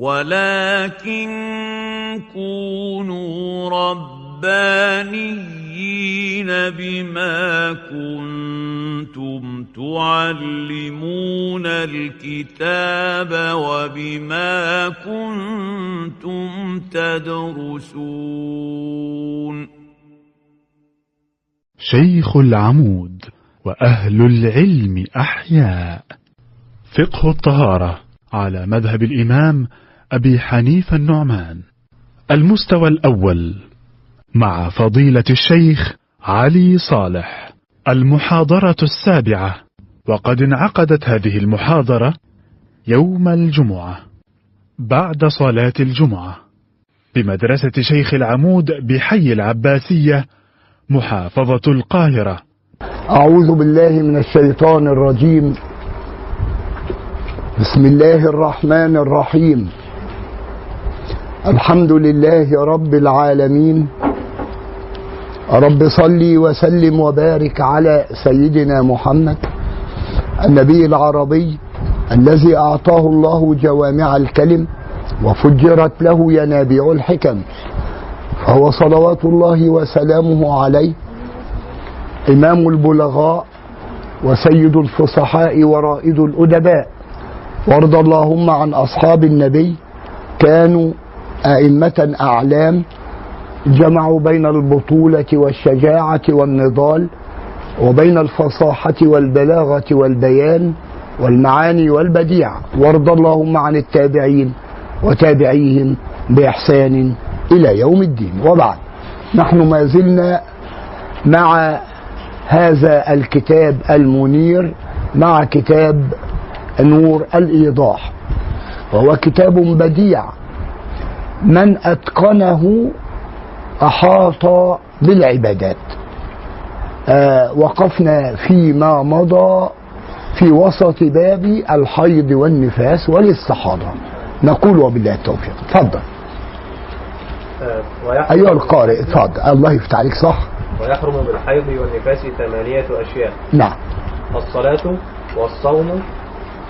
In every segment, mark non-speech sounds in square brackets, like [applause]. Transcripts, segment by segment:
ولكن كونوا ربانيين بما كنتم تعلمون الكتاب وبما كنتم تدرسون. شيخ العمود وأهل العلم أحياء. فقه الطهارة على مذهب الإمام أبي حنيفة النعمان. المستوى الأول مع فضيلة الشيخ علي صالح. المحاضرة السابعة. وقد انعقدت هذه المحاضرة يوم الجمعة بعد صلاة الجمعة بمدرسة شيخ العمود بحي العباسية محافظة القاهرة. أعوذ بالله من الشيطان الرجيم. بسم الله الرحمن الرحيم. الحمد لله رب العالمين. رب صلي وسلم وبارك على سيدنا محمد النبي العربي الذي أعطاه الله جوامع الكلم وفجرت له ينابيع الحكم فهو صلوات الله وسلامه عليه. إمام البلغاء وسيد الفصحاء ورائد الأدباء. وارض اللهم عن أصحاب النبي كانوا أئمة أعلام جمعوا بين البطولة والشجاعة والنضال وبين الفصاحة والبلاغة والبيان والمعاني والبديع. وارض اللهم عن التابعين وتابعيهم بإحسان إلى يوم الدين. وبعد نحن ما زلنا مع هذا الكتاب المنير مع كتاب نور الإيضاح وهو كتاب بديع. من أتقنه أحاط بالعبادات. آه وقفنا فيما مضى في وسط باب الحيض والنفاس وللصحابة نقول وبالله التوفيق. تفضل. ويحرم أيها القارئ تفضل. الله يفتح عليك صح؟ ويحرم بالحيض والنفاس ثمانية أشياء. نعم. الصلاة والصوم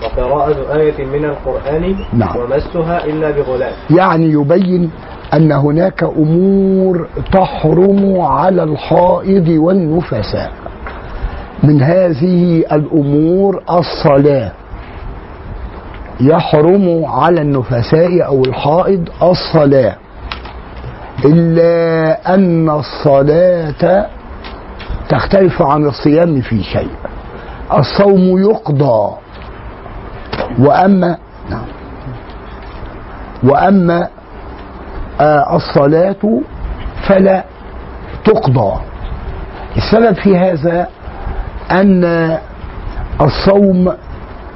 وقراءة آية من القرآن نعم. ومسها إلا بغلاف يعني يبين أن هناك أمور تحرم على الحائض والنفساء. من هذه الأمور الصلاة يحرم على النفساء أو الحائض الصلاة إلا أن الصلاة تختلف عن الصيام في شيء. الصوم يقضى وأما نعم. وأما آه الصلاة فلا تقضى. السبب في هذا أن الصوم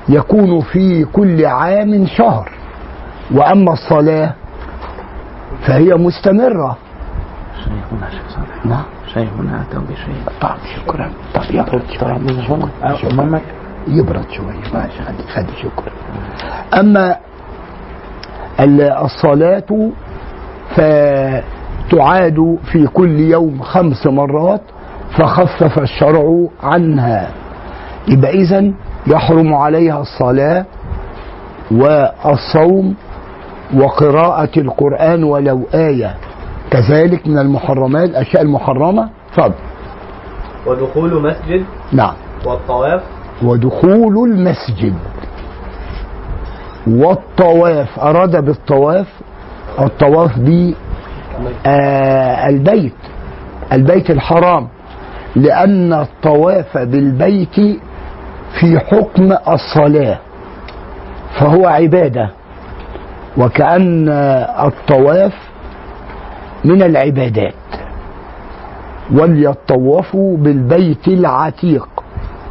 يكون في كل عام شهر. وأما الصلاة فهي مستمرة. شيخنا شيخ صالح نعم شيخنا أتوا بشيء طب شكرا. طب يبرد شوية أمامك يبرد شوية ماشي خلي خلي شكرا أما ال- الصلاة فتعاد في كل يوم خمس مرات فخفف الشرع عنها. يبقى إذا يحرم عليها الصلاة والصوم وقراءة القرآن ولو آية. كذلك من المحرمات الأشياء المحرمة. فضل ودخول مسجد. نعم. والطواف. ودخول المسجد. والطواف أراد بالطواف الطواف ب آه البيت البيت الحرام. لأن الطواف بالبيت في حكم الصلاة فهو عبادة. وكأن الطواف من العبادات. وليطوفوا بالبيت العتيق.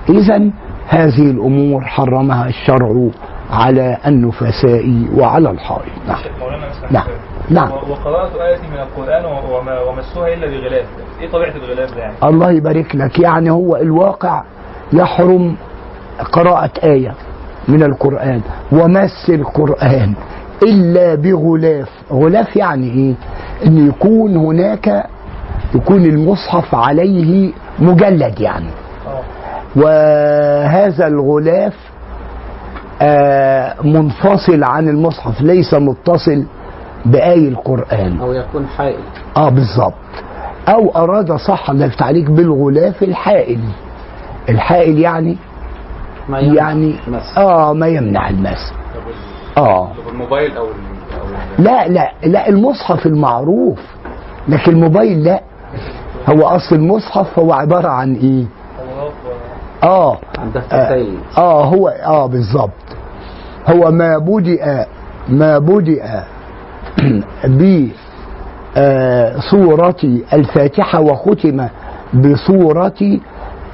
إذا هذه الأمور حرمها الشرع على النفساء وعلى الحائض. نعم. نعم. نعم. و- وقراءة آية من القرآن ومسوها إلا بغلاف. إيه طبيعة الغلاف ده يعني؟ الله يبارك لك. يعني هو الواقع يحرم قراءة آية من القرآن ومس القرآن إلا بغلاف. غلاف يعني إيه؟ إن يكون هناك يكون المصحف عليه مجلد يعني. وهذا الغلاف آه منفصل عن المصحف ليس متصل بآي القرآن. أو يكون حائل. آه بالظبط أو أراد صح الله يفتح عليك بالغلاف الحائل. الحائل يعني ما يمنع يعني مس. آه ما يمنع المس. آه. طب الموبايل ال- أو لا لا لا المصحف المعروف. لكن الموبايل لا. هو أصل المصحف هو عبارة عن إيه؟ آه. آه هو آه بالظبط هو ما بدأ ما بدأ ب آه، سورة الفاتحة وختم بسورة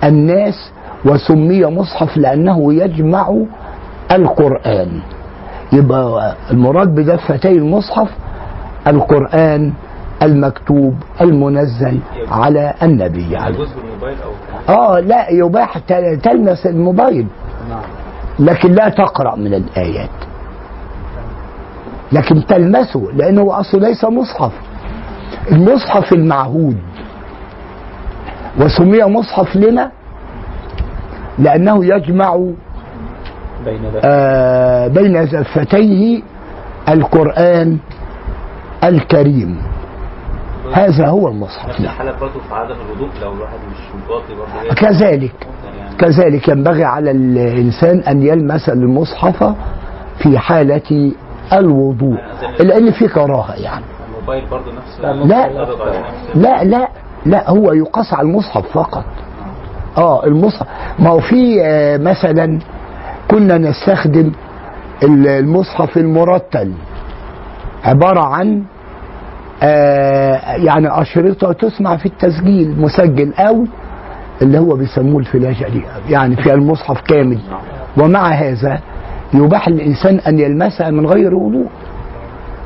الناس وسمي مصحف لأنه يجمع القرآن. يبقى المراد بدفتي المصحف القرآن المكتوب المنزل على النبي. يعني عليه أو آه لا يباح تل- تلمس الموبايل. نعم. لكن لا تقرأ من الآيات. لكن تلمسه لأنه أصله ليس مصحف. المصحف المعهود. وسمي مصحف لما؟ لأنه يجمع آه بين زفتيه القرآن الكريم. هذا هو المصحف نعم. الحالة برضه في عدم الوضوء لو الواحد مش متوضي برضه كذلك يعني كذلك ينبغي على الإنسان أن يلمس المصحف في حالة الوضوء لأن في كراهة يعني. الموبايل برضه نفس لا، نفس لا لا لا هو يقاس على المصحف فقط. آه المصحف. ما هو في آه، مثلا كنا نستخدم ال- المصحف المرتل عبارة عن يعني أشرطة تسمع في التسجيل مسجل أو اللي هو بيسموه الفلاشة دي. يعني في المصحف كامل. ومع هذا يباح للإنسان أن يلمسها من غير وضوء.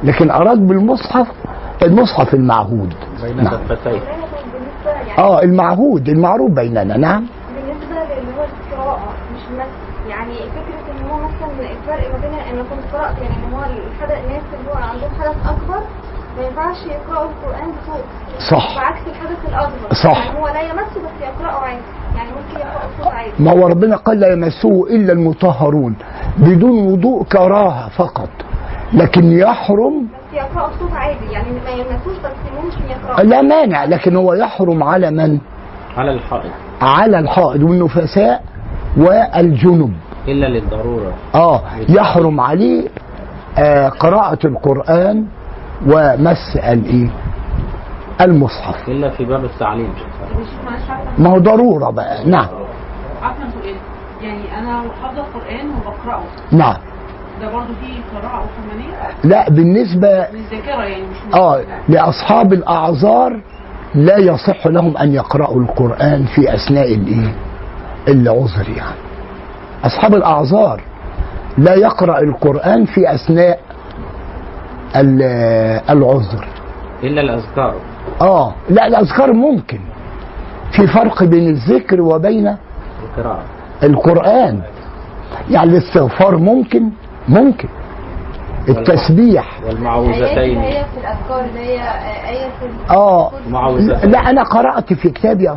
لكن أراد بالمصحف المصحف المعهود. بين نعم. يعني آه المعهود المعروف بيننا. نعم. بالنسبة للي هو القراءة مش مس يعني فكرة إن هو مثلا الفرق ما بين ان كنت قرأت يعني ان هو الحدث الناس اللي هو عندهم حدث أكبر ما ينفعش يقرأوا القرآن بصوت. صح. بعكس الحدث الاصغر صح. يعني هو لا يمسه بس يقرأه عادي. يعني ممكن يقرأه بصوت عادي. ما هو ربنا قال لا يمسه إلا المطهرون. بدون وضوء كراهة فقط. لكن يحرم. بس يقرأه بصوت عادي. يعني ما يمسوش بس ممكن يقرأه. لا مانع. لكن هو يحرم على من؟ على الحائط على الحائض والنفساء والجنب. إلا للضرورة. آه. يحرم عليه آه قراءة القرآن ومس الايه المصحف. إلا في باب التعليم. ما هو ضرورة بقى. نعم. عارفه سؤال يعني أنا حافظة القرآن وبقرأه. نعم. ده برضه فيه قراءة أو حمانيه لا بالنسبة للذاكره يعني مش آه لأصحاب الأعذار لا يصح لهم أن يقرأوا القرآن في أثناء الإيه؟ العذر يعني. أصحاب الأعذار لا يقرأ القرآن في أثناء العذر. إلا الأذكار. آه لا الأذكار ممكن. في فرق بين الذكر وبين القراءة. القرآن. يعني الاستغفار ممكن؟ ممكن. التسبيح. والمعوذتين. هي في الأذكار اللي هي آية في آه لا أنا قرأت في كتابي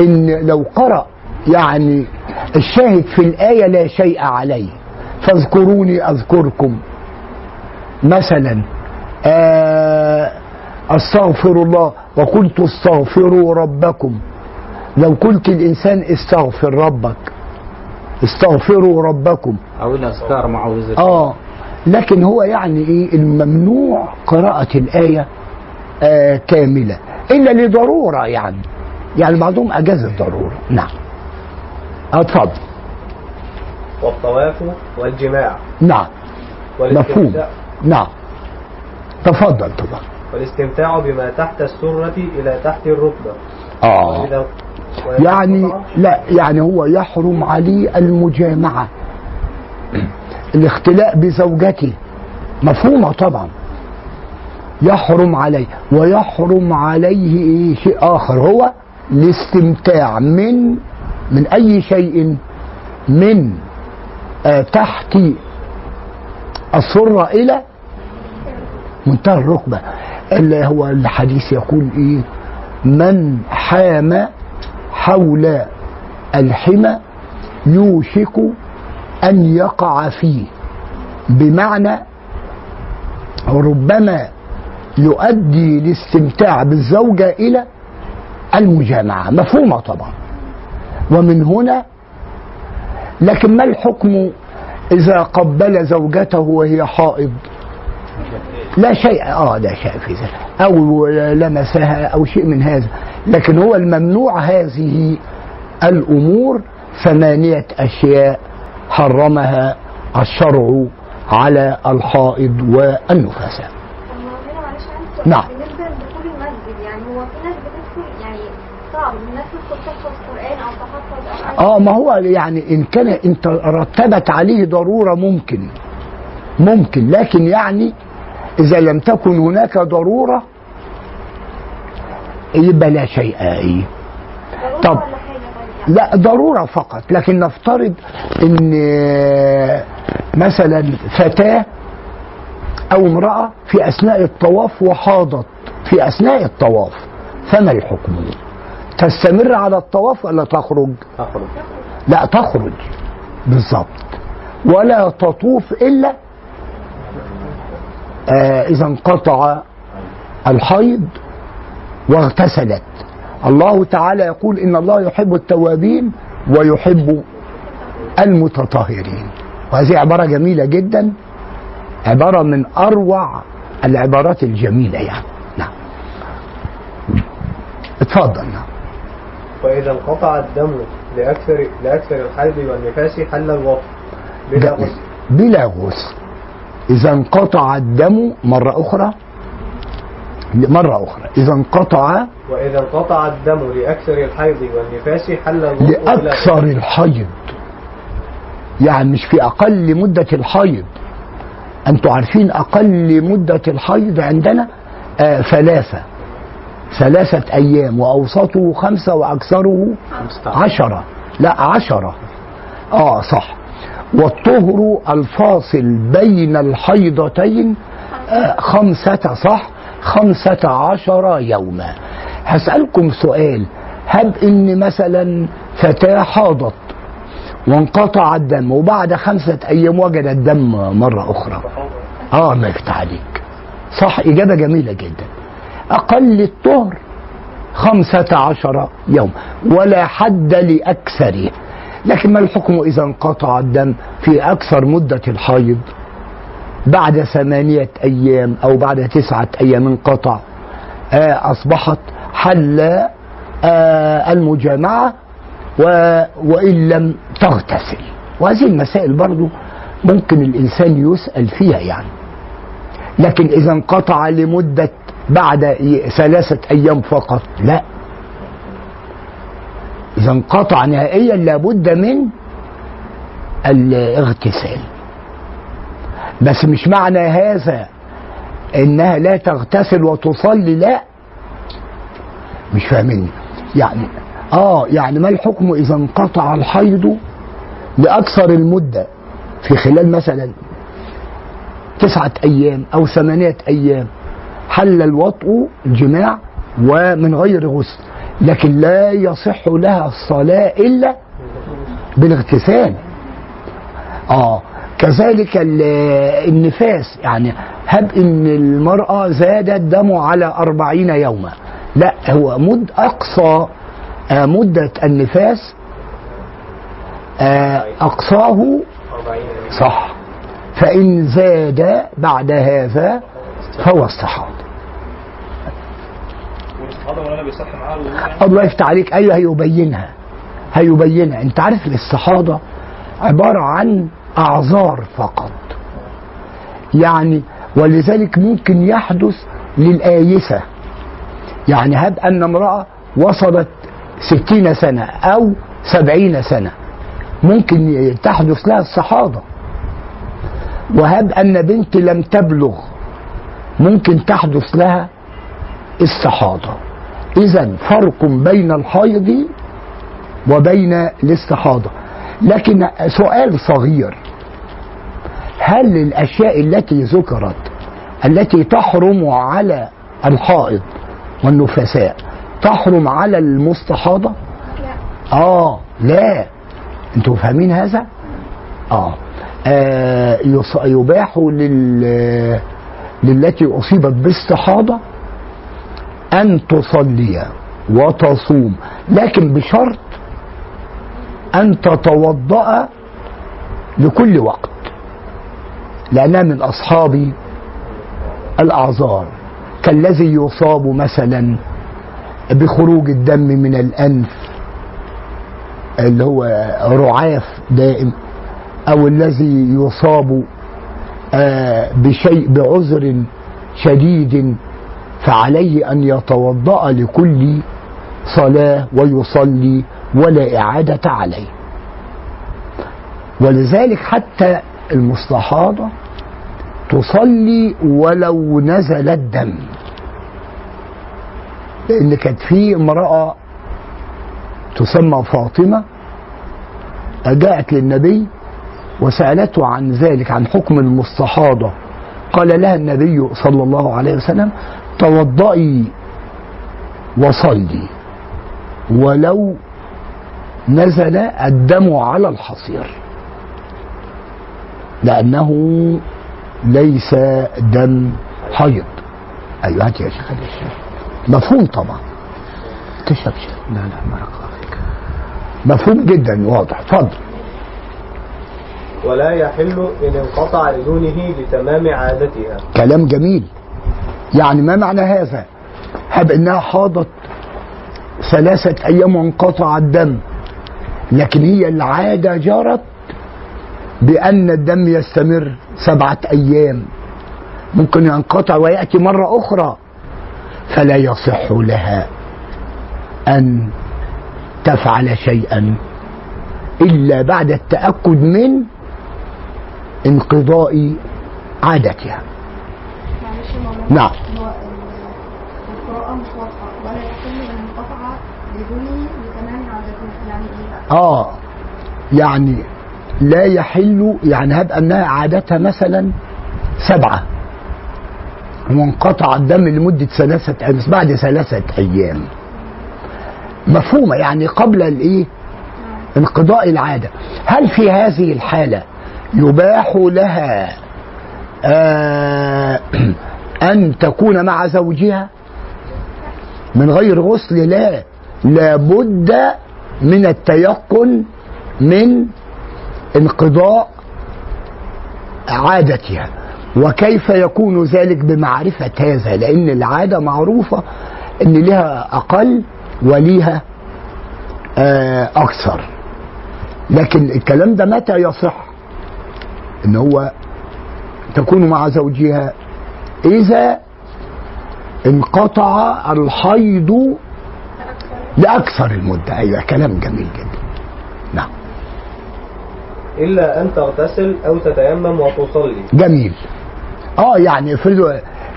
إن لو قرأ يعني الشاهد في الآية لا شيء عليه. فاذكروني أذكركم. مثلا أستغفر الله. وقلت استغفروا ربكم. لو قلت الإنسان استغفر ربك. استغفروا ربكم. أو الأذكار معوذتين آه لكن هو يعني إيه؟ الممنوع قراءة الآية آه كاملة. إلا لضرورة يعني. يعني بعضهم أجاز الضرورة. نعم. اتفضل. والطواف والجماع. نعم. مفهوم. والاستمتاع نعم. تفضل طبعا والاستمتاع بما تحت السرة إلى تحت الركبة. وإذا يعني لا يعني هو يحرم عليه المجامعة. الاختلاء بزوجته مفهومة طبعا. يحرم عليه ويحرم عليه إيه شيء آخر. هو الاستمتاع من من أي شيء؟ من آه تحت السرة إلى منتهى الركبة. اللي هو الحديث يقول إيه؟ من حام حول الحمى يوشك أن يقع فيه. بمعنى ربما يؤدي الاستمتاع بالزوجة إلى المجامعة. مفهومة طبعا. ومن هنا لكن ما الحكم إذا قبل زوجته وهي حائض؟ لا شيء آه لا شيء في ذلك أو لمسها أو شيء من هذا لكن هو الممنوع هذه الأمور ثمانية أشياء حرمها الشرع على الحائض سؤال. نعم. بالنسبة لدخول المسجد يعني هو في ناس بتدخل يعني صعب الناس تدخل تحفظ قرآن أو تحفظ آه ما هو يعني إن كان انت رتبت عليه ضرورة ممكن ممكن لكن يعني إذا لم تكن هناك ضرورة يبقى لا شيء إيه ضرورة طب. لا ضرورة فقط. لكن نفترض إن مثلا فتاة أو امرأة في أثناء الطواف وحاضت. في أثناء الطواف فما الحكم؟ تستمر على الطواف ولا تخرج؟ تخرج. لا تخرج. بالضبط. ولا تطوف إلا آه إذا انقطع الحيض واغتسلت. الله تعالى يقول إن الله يحب التوابين ويحب المتطهرين. وهذه عبارة جميلة جدا عبارة من أروع العبارات الجميلة يعني. نعم. اتفضل. نعم. وإذا انقطع الدم لأكثر لأكثر الحيض والنفاس حل الوطء بلا غسل. بلا غسل. إذا انقطع الدم مرة أخرى؟ مرة أخرى. إذا انقطع وإذا انقطع الدم لأكثر الحيض والنفاس حل لأكثر الحيض. يعني مش في أقل مدة الحيض. أنتوا عارفين أقل مدة الحيض عندنا؟ آه ثلاثة. ثلاثة أيام وأوسطه خمسة وأكثره عشرة. لا عشرة. آه صح. والطهر الفاصل بين الحيضتين آه خمسة صح؟ خمسة عشر يوما. هسألكم سؤال هب إن مثلا فتاة حاضت وانقطع الدم وبعد خمسة أيام وجد الدم مرة أخرى؟ آه يفتح عليك. صح إجابة جميلة جدا. أقل الطهر خمسة عشر يوم ولا حد لأكثره. لكن ما الحكم إذا انقطع الدم في أكثر مدة الحيض؟ بعد ثمانية أيام أو بعد تسعة أيام انقطع. آه أصبحت حل آه المجامعة وإن لم تغتسل. وهذه المسائل برضو ممكن الإنسان يسأل فيها يعني. لكن إذا انقطع لمدة بعد ثلاثة أيام فقط لا. إذا انقطع نهائيا لابد من الاغتسال. بس مش معنى هذا إنها لا تغتسل وتصلي لا. مش فاهميني يعني آه يعني ما الحكم إذا انقطع الحيض لأكثر المدة؟ في خلال مثلا تسعة أيام أو ثمانية أيام حل الوطء جماع ومن غير غسل. لكن لا يصح لها الصلاة إلا بالاغتسال. آه كذلك ال- النفاس يعني هب إن المرأة زاد الدم على أربعين يوما. لا هو مد أقصى آه، مدة النفاس آه، أقصاه 40 يوم. صح. فإن زاد بعد هذا فهو استحاضة بيصح الوضوء الله يفتح عليك أيوه هيبينها. هيبينها. أنت عارف الاستحاضه عبارة عن أعذار فقط. يعني ولذلك ممكن يحدث للآيسة. يعني هب أن امرأة وصلت ستين سنة أو سبعين سنة. ممكن تحدث لها الصحابة. وهب أن بنت لم تبلغ. ممكن تحدث لها استحاضة إذا فرق بين الحيض وبين الاستحاضة. لكن سؤال صغير. هل الأشياء التي ذكرت التي تحرم على الحائض والنفساء تحرم على المستحاضة؟ لا. آه لا. أنتوا فاهمين هذا؟ آه, آه يص- يباح لل للتي أصيبت باستحاضة؟ أن تصلي وتصوم لكن بشرط أن تتوضأ لكل وقت لأنها من أصحاب الأعذار. كالذي يصاب مثلا بخروج الدم من الأنف اللي هو رعاف دائم أو الذي يصاب آه، بشيء بعذر شديد فعليه أن يتوضأ لكل صلاة ويصلي ولا إعادة عليه. ولذلك حتى المستحاضة تصلي ولو نزل الدم. لأن كانت في امرأة تسمى فاطمة جاءت للنبي وسألته عن ذلك عن حكم المستحاضة. قال لها النبي صلى الله عليه وسلم توضئي وصلي. ولو نزل الدم على الحصير. لأنه ليس دم حيض. أيوه هات يا شيخ مفهوم طبعا. تشربش لا لا بارك الله فيك. مفهوم جدا واضح. اتفضل. ولا يحل إن انقطع لدونه لتمام عادتها. كلام جميل. يعني ما معنى هذا؟ هب إنها حاضت ثلاثة أيام وانقطع الدم. لكن هي العادة جرت بأن الدم يستمر سبعة أيام. ممكن ينقطع ويأتي مرة أخرى. فلا يصح لها أن تفعل شيئا إلا بعد التأكد من انقضاء عادتها. نعم. القراءة مش واضحة ولا يحل ينقطع بدونه لتمام عادته يعني إيه؟ آه. يعني لا يحل يعني هب أنها عادتها مثلا سبعة. وانقطع الدم لمدة ثلاثة أيام بعد ثلاثة أيام. مفهومة يعني قبل الإيه؟ انقضاء العادة. هل في هذه الحالة يباح لها؟ آه. [clears throat] أن تكون مع زوجها من غير غسل لا لابد من التيقن من انقضاء عادتها. وكيف يكون ذلك بمعرفة هذا؟ لأن العادة معروفة أن لها أقل وليها آه، أكثر. لكن الكلام ده متى يصح؟ إن هو تكون مع زوجها إذا انقطع الحيض لأكثر المدة. أيوه كلام جميل جدا. نعم. إلا أن تغتسل أو تتيمم وتصلي. جميل. آه يعني افرضوا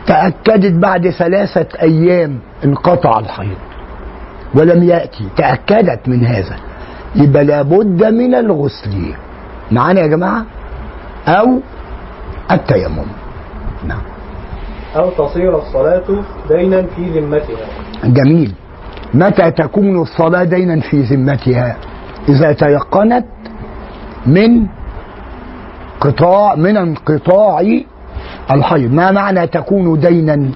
تأكدت بعد ثلاثة أيام انقطع الحيض ولم يأتي. تأكدت من هذا. يبقى لابد من الغسل. معانا يا جماعة؟ أو التيمم. نعم. أو تصير الصلاة دينا في ذمتها. جميل. متى تكون الصلاة دينا في ذمتها؟ إذا تيقنت من قطاع من انقطاع الحيض. ما معنى تكون دينا؟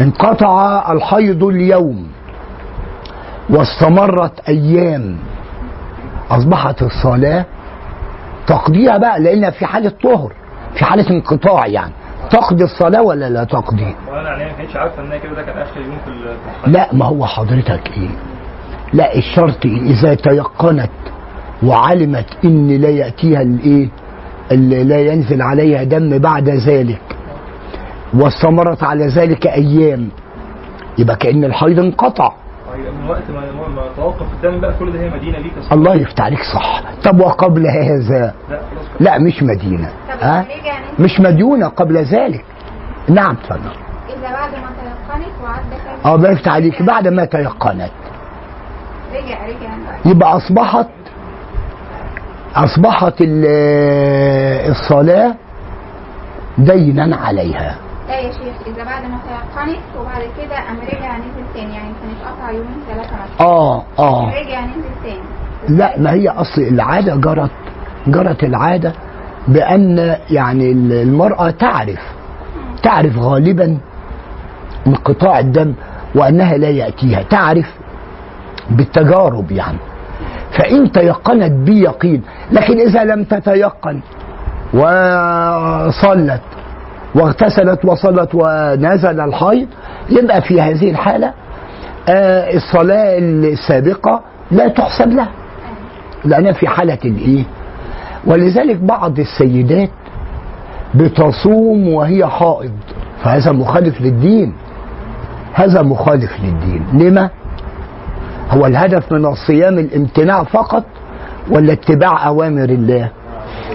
انقطع الحيض اليوم واستمرت أيام. أصبحت الصلاة تقضيها بقى لأنها في حالة طهر في حالة انقطاع يعني. تقضي الصلاة ولا لا تقضي وأنا يعني ما كانتش عارفة ان كده ده كان آخر يوم في ال- في الحج. لا ما هو حضرتك إيه لا الشرط إيه؟ إذا تيقنت وعلمت إن لا يأتيها الإيه اللي لا ينزل عليها دم بعد ذلك واستمرت على ذلك أيام يبقى كأن الحيض انقطع من وقت ما ما توقف الدم بقى كل ده هي مدينة ليك. الله يفتح عليك صح. طب وقبل هذا؟ لا. لا مش مدينة. طب ها؟ مش مديونة قبل ذلك. نعم اتفضل إذا بعد ما تيقنت كام آه الله يفتح عليك. بعد ما تيقنت. رجع رجع. يبقى أصبحت أصبحت ال- الصلاة دينا عليها. لا يا شيخ إذا بعد ما تيقنت وبعد كده قام رجع نزل تاني يعني كانت قطع يومين ثلاثة مثلا. آه آه. رجع نزل تاني. لا ما هي أصل العادة جرت جرت العادة بأن يعني المرأة تعرف تعرف غالبا انقطاع الدم وأنها لا يأتيها تعرف بالتجارب يعني. فإن تيقنت بيقين لكن إذا لم تتيقن وصلت واغتسلت وصلت ونزل الحيض يبقى في هذه الحالة آه الصلاة السابقة لا تحسب لها لأنها في حالة الإيه ولذلك بعض السيدات بتصوم وهي حائض فهذا مخالف للدين. هذا مخالف للدين. لما؟ هو الهدف من الصيام الامتناع فقط ولا اتباع أوامر الله؟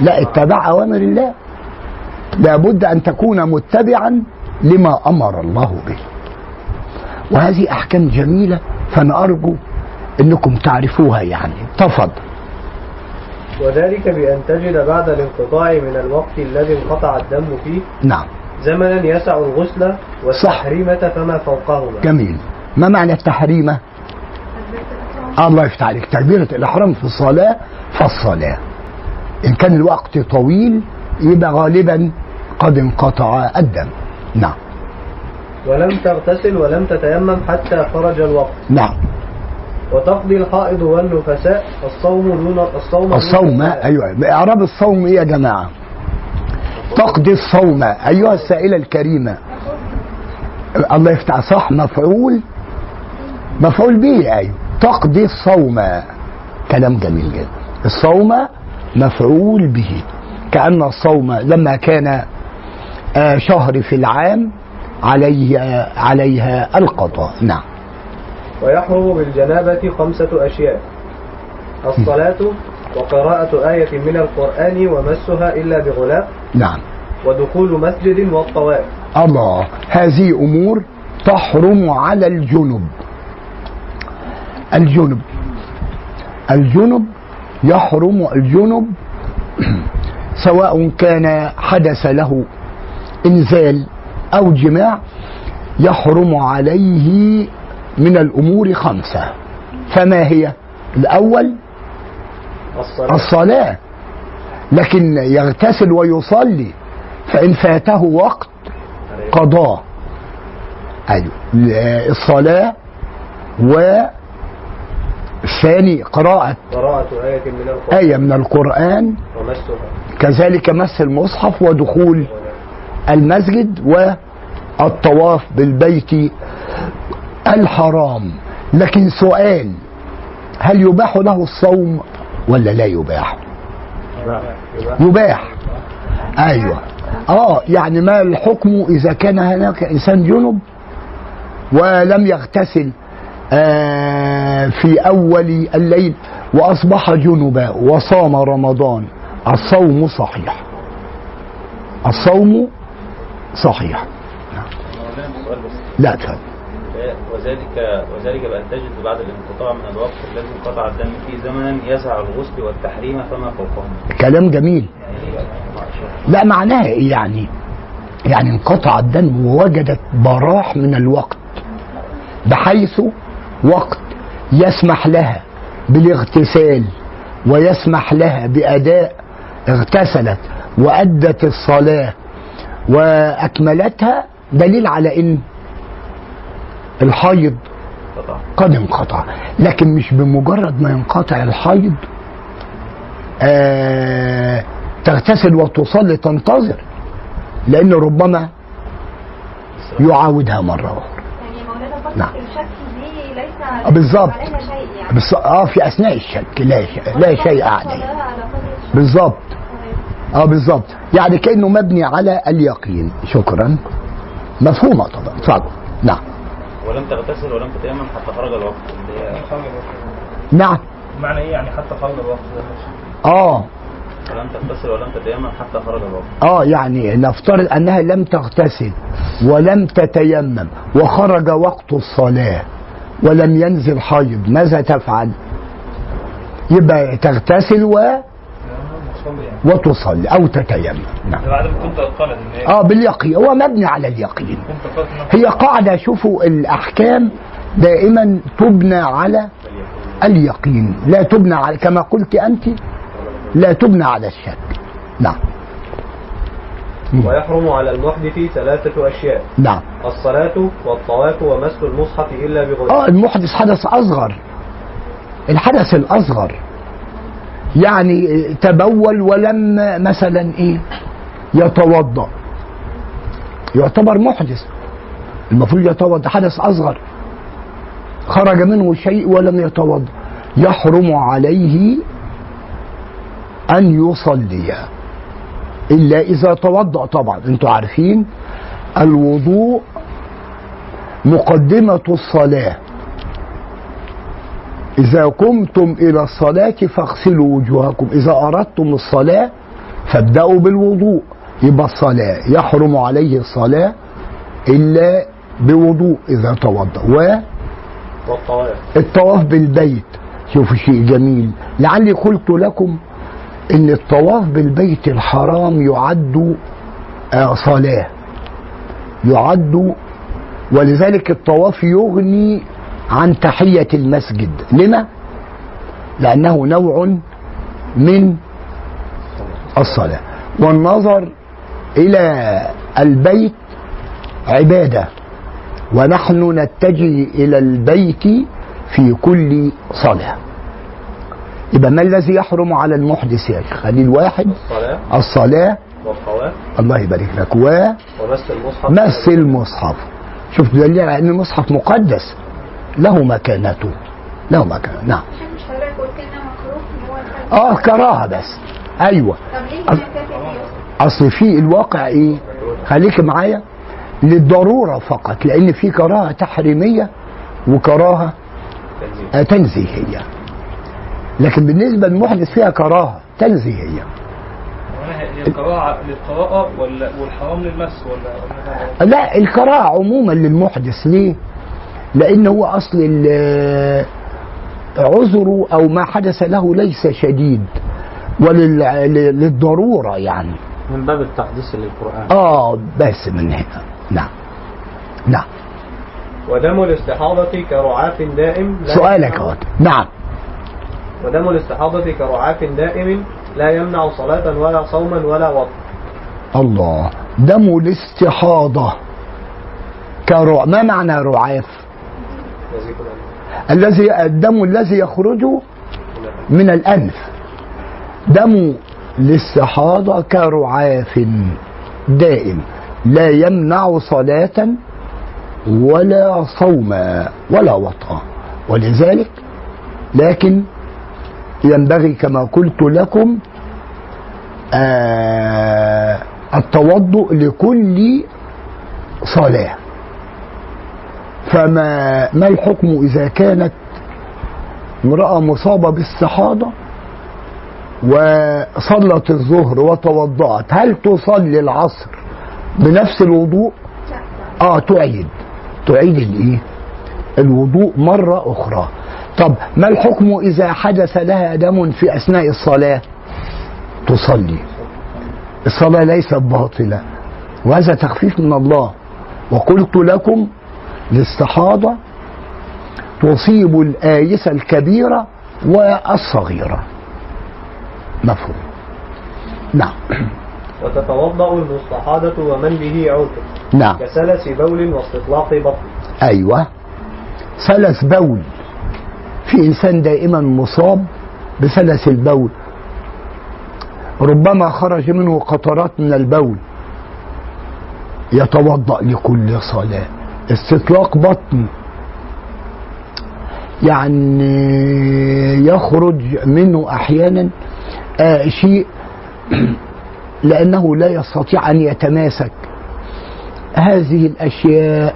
لا اتباع أوامر الله. لابد أن تكون متبعا لما أمر الله به. وهذه أحكام جميلة فأنا أرجو أنكم تعرفوها يعني. تفضل. وذلك بأن تجد بعد الانقطاع من الوقت الذي انقطع الدم فيه نعم. زمنا يسع الغسل والتحريمة فما فوقهما. جميل. ما معنى التحريمة؟ الله يفتح عليك. تكبيرة الإحرام في الصلاة فالصلاة. إن كان الوقت طويل يبقى غالبا قد انقطع الدم. نعم. ولم تغتسل ولم تتيمم حتى خرج الوقت. نعم. وتقضي الحائض والنفساء الصوم دون الصوم الصوم. أيوة. إعراب الصوم إيه يا جماعة؟ تقضي الصوم. أيها السائلة الكريمة. الله يفتح صح مفعول؟ مفعول به أيوة تقضي الصوم. كلام جميل جدا. الصوم مفعول به. كأن الصوم لما كان شهر في العام عليه آه، عليها القضاء. نعم. ويحرم بالجنابة خمسة أشياء. الصلاة وقراءة آية من القرآن ومسها إلا بغلاف نعم. ودخول مسجد والطواف. الله. هذه أمور تحرم على الجنب. الجنب. الجنب يحرم الجنب. [clears throat] سواء كان حدث له إنزال أو جماع يحرم عليه من الأمور خمسة. فما هي؟ الأول الصلاة. الصلاة. لكن يغتسل ويصلي فإن فاته وقت قضاء. أيوه الصلاة والثاني قراءة. قراءة آية من القرآن. آية من القرآن. ومسها. كذلك مس المصحف ودخول المسجد والطواف بالبيت الحرام. لكن سؤال هل يباح له الصوم ولا لا يباح؟ يباح. أيوه. آه يعني ما الحكم إذا كان هناك إنسان جنب ولم يغتسل آه في أول الليل وأصبح جنبا وصام رمضان. الصوم صحيح. الصوم صحيح. لا تفهم وذلك وذلك بأن تجد بعد الانقطاع من الوقت الذي انقطع الدم فيه زمنا يسع الغسل والتحريم فما فوقهما كلام جميل. لا معناها إيه يعني؟ يعني انقطع الدم ووجدت براح من الوقت بحيث وقت يسمح لها بالاغتسال ويسمح لها بأداء اغتسلت وأدت الصلاة وأكملتها دليل على إن الحيض قد انقطع لكن مش بمجرد ما ينقطع الحيض آه تغتسل وتصلي تنتظر لأن ربما يعاودها مرة أخرى يعني نعم. ليس آه، بالظبط. يعني آه في أثناء الشك لا شيء لا شيء عليه. بالظبط. آه بالظبط يعني كأنه مبني على اليقين. شكرا. مفهومه طبعا. اتفضل نعم. ولم تغتسل ولم تتيمم حتى خرج الوقت. اللي هي نعم. معنى إيه يعني حتى خرج الوقت؟ آه. ولم تغتسل ولم تتيمم حتى خرج الوقت. آه يعني نفترض أنها لم تغتسل ولم تتيمم وخرج وقت الصلاة ولم ينزل حيض ماذا تفعل؟ يبقى تغتسل و... صلي وتصلي أو تتيمم. نعم. آه باليقين. هو مبني على اليقين. هي قاعدة شوفوا الأحكام دائما تبنى على اليقين. لا تبنى على كما قلت أنت لا تبنى على الشك. نعم. ويحرم على المحدث ثلاثة أشياء نعم. الصلاة والطواف ومس المصحف إلا بغسل آه المحدث حدث أصغر. الحدث الأصغر. يعني تبول ولم مثلا إيه؟ يتوضأ. يعتبر محدث. المفروض يتوضأ. حدث أصغر. خرج منه شيء ولم يتوضأ. يحرم عليه أن يصلي. إلا إذا توضأ طبعا. أنتوا عارفين الوضوء مقدمة الصلاة. إذا قمتم إلى الصلاة فاغسلوا وجوهكم. إذا أردتم الصلاة فابدأوا بالوضوء. يبقى الصلاة يحرم عليه الصلاة إلا بوضوء إذا توضأ. والطواف والطواف بالبيت. شوفوا شيء جميل. لعلي قلت لكم إن الطواف بالبيت الحرام يعد آه، صلاة. يعد ولذلك الطواف يغني عن تحية المسجد. لما؟ لأنه نوع من الصلاة. والنظر إلى البيت عبادة. ونحن نتجه إلى البيت في كل صلاة. يبقى ما الذي يحرم على المحدث يا شيخ؟ خليل واحد. الصلاة. الصلاة. الله يبارك لك. ومس المصحف. ومس المصحف. شوف دليل على أن المصحف مقدس. له مكانته له مكانه نعم. آه كراهة بس. أيوه. طب ليه؟ أصل في الواقع إيه؟ خليك معايا. للضرورة فقط لأن في كراهة تحريمية وكراهة تنزيهية. لكن بالنسبة للمحدث فيها كراهة تنزيهية. القراءة للقراءة ولا والحرام للمس ولا لا الكراهة عموما للمحدث ليه؟ لأن هو أصل ال- عذره أو ما حدث له ليس شديد وللضروره يعني. من باب التحديث للقرآن. آه بس من هنا. نعم. نعم. ودم الاستحاضة كرعاف دائم لا سؤالك يمنع- اهو نعم. ودم الاستحاضة كرعاف دائم لا يمنع صلاة ولا صوما ولا وطن الله. دم الاستحاضة كرع ما معنى رعاف؟ الذي الدم الذي يخرج من الأنف. دم الاستحاضة كرعاف دائم لا يمنع صلاة ولا صوما ولا وطأ. ولذلك لكن ينبغي كما قلت لكم آه التوضؤ لكل صلاة. فما ما الحكم إذا كانت امرأة مصابة باستحاضة وصلت الظهر وتوضأت؟ هل تصلي العصر بنفس الوضوء؟ آه تعيد. تعيد الإيه؟ الوضوء مرة أخرى. طب ما الحكم إذا حدث لها دم في أثناء الصلاة؟ تصلي. الصلاة ليست باطلة. وهذا تخفيف من الله. وقلت لكم الاستحاضة تصيب الآيسة الكبيرة والصغيرة. مفهوم. نعم. وتتوضأ المستحاضة ومن به عذر نعم. كسلس بول واستطلاق بطن. أيوة. سلس بول. في إنسان دائما مصاب بسلس البول. ربما خرج منه قطرات من البول. يتوضأ لكل صلاة. استطلاق بطن. يعني يخرج منه أحيانا آه شيء [clears throat] لأنه لا يستطيع أن يتماسك. هذه الأشياء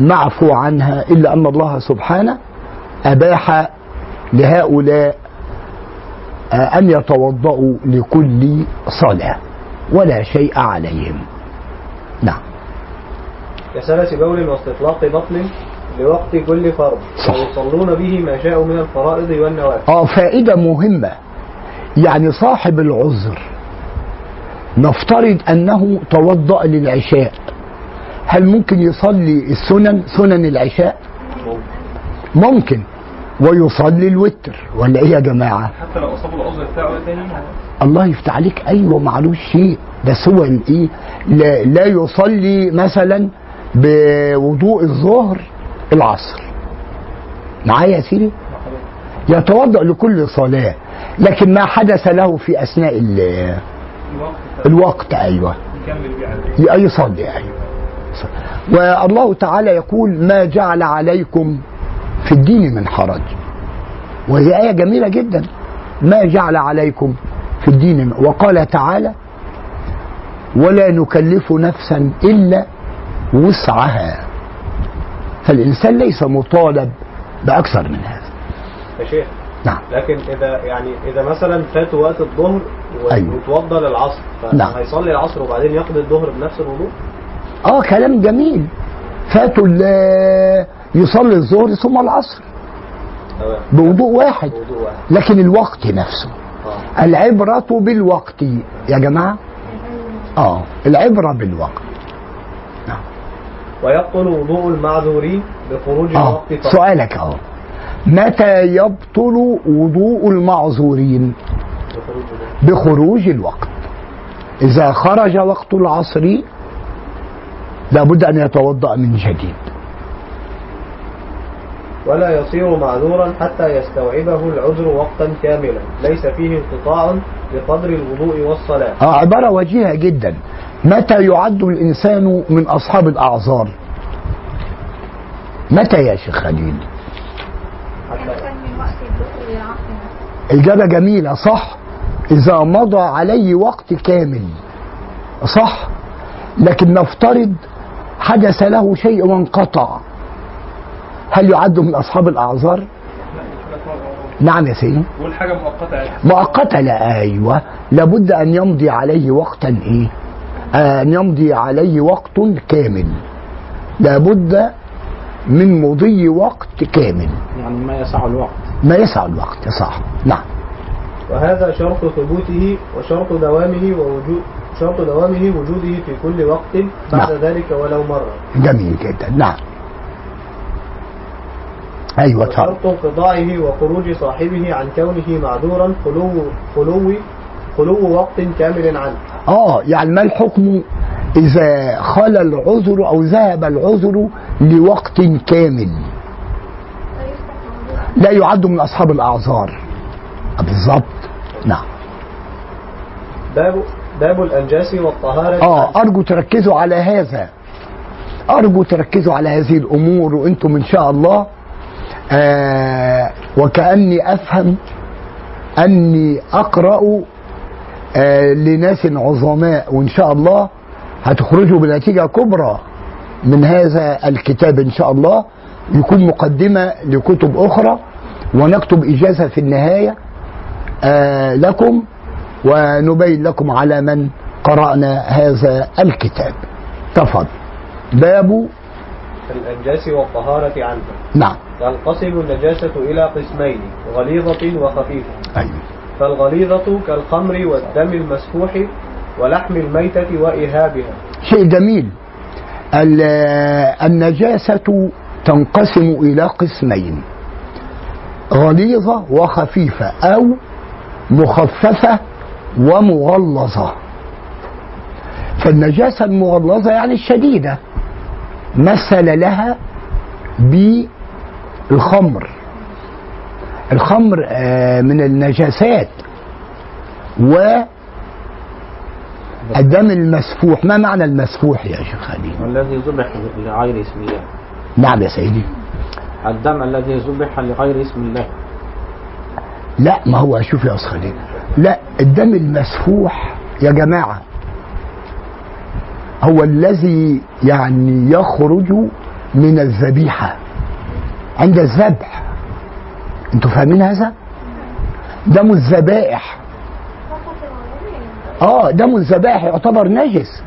معفو عنها إلا أن الله سبحانه أباح لهؤلاء آه، أن يتوضأوا لكل صلاة ولا شيء عليهم. نعم. كسلس بول واستطلاق بطن لوقت كل فرض. ويصلون به ما شاءوا من الفرائض والنوافل آه فائدة مهمة. يعني صاحب العذر نفترض أنه توضأ للعشاء. هل ممكن يصلي السنن سنن العشاء؟ ممكن. ويصلي الوتر ولا إيه يا جماعة حتى لو اصابوا العذر بتاعه تاني الله يفتح عليك. أيوه معلوش شيء. بس هو الإيه؟ لا, لا يصلي مثلا بوضوء الظهر العصر. معايا يا سيدي؟ يتوضأ لكل صلاة لكن ما حدث له في أثناء ال- الوقت. أيوه. يصلي أيوه. والله تعالى يقول ما جعل عليكم في الدين من حرج. وهي آية جميلة جدا. ما جعل عليكم في الدين وقال تعالى ولا نكلف نفسا إلا وسعها. فالإنسان ليس مطالب بأكثر من هذا. يا شيخ نعم. لكن إذا يعني إذا مثلا فات وقت الظهر. وتوضى للعصر نعم. فهيصلي العصر وبعدين يقضي الظهر بنفس الوضوء؟ آه كلام جميل. فاتوا يصلي الظهر ثم العصر. بوضوء واحد. لكن الوقت نفسه. آه. العبرة بالوقت. يا جماعة؟ آه العبرة بالوقت. ويبطل وضوء المعذورين بخروج آه الوقت سؤالك اهو متى يبطل وضوء المعذورين بخروج الوقت. بخروج الوقت إذا خرج وقت العصر لابد أن يتوضأ من جديد. ولا يصير معذورا حتى يستوعبه العذر وقتا كاملا. ليس فيه انقطاع بقدر الوضوء والصلاة. آه عبارة وجيهة جدا. متى يعد الإنسان من أصحاب الأعذار؟ متى يا شيخ خليل؟ إجابة جميلة صح. إذا مضى عليه وقت كامل صح. لكن نفترض حدث له شيء وانقطع. هل يعد من أصحاب الأعذار؟ نعم يا سيدي. بقول حاجة مؤقته يعني مؤقتة لا أيوة. لابد أن يمضي عليه وقتا إيه؟ أن يمضي عليه وقت كامل. لابد من مضي وقت كامل. يعني ما يسع الوقت. ما يسع الوقت صح نعم. وهذا شرط ثبوته وشرط دوامه ووجود شرط دوامه وجوده في كل وقت بعد نعم. ذلك ولو مرة. جميل جدا. نعم. أيوه تفضل. وشرط انقضائه وخروج صاحبه عن كونه معذورا خلو خلو خلو وقت كامل عنه. آه يعني ما الحكم إذا خلى العذر أو ذهب العذر لوقت كامل؟ لا يعد من أصحاب الأعذار. آه، بالظبط نعم. باب باب الأنجاس والطهارة. آه أرجو تركزوا على هذا. أرجو تركزوا على هذه الأمور وأنتم إن شاء الله. آه وكأني أفهم أني أقرأ آه لناس عظماء وإن شاء الله هتخرجوا بنتيجة كبرى من هذا الكتاب إن شاء الله يكون مقدمة لكتب أخرى ونكتب إجازة في النهاية آه لكم ونبين لكم على من قرأنا هذا الكتاب. تفضل. باب الأنجاس والطهارة عنه. نعم. تنقسم النجاسة إلى قسمين غليظة وخفيفة. أيوة. فالغليظة كالخمر والدم المسفوح ولحم الميتة وإهابها شيء جميل. ال- النجاسة تنقسم إلى قسمين غليظة وخفيفة أو مخففة ومغلظة. فالنجاسة المغلظة يعني الشديدة. مثل لها بالخمر. الخمر آه، من النجاسات و الدم المسفوح. ما معنى المسفوح يا شيخ خليل؟ والذي ذبح لغير اسم الله. نعم يا سيدي. الدم الذي ذبح لغير اسم الله. لا ما هو شوف يا أستاذ خليل. لا الدم المسفوح يا جماعة هو الذي يعني يخرج من الذبيحة عند الذبح. أنتوا فاهمين هذا؟ دم الذبائح. آه دم الذبائح يعتبر نجس.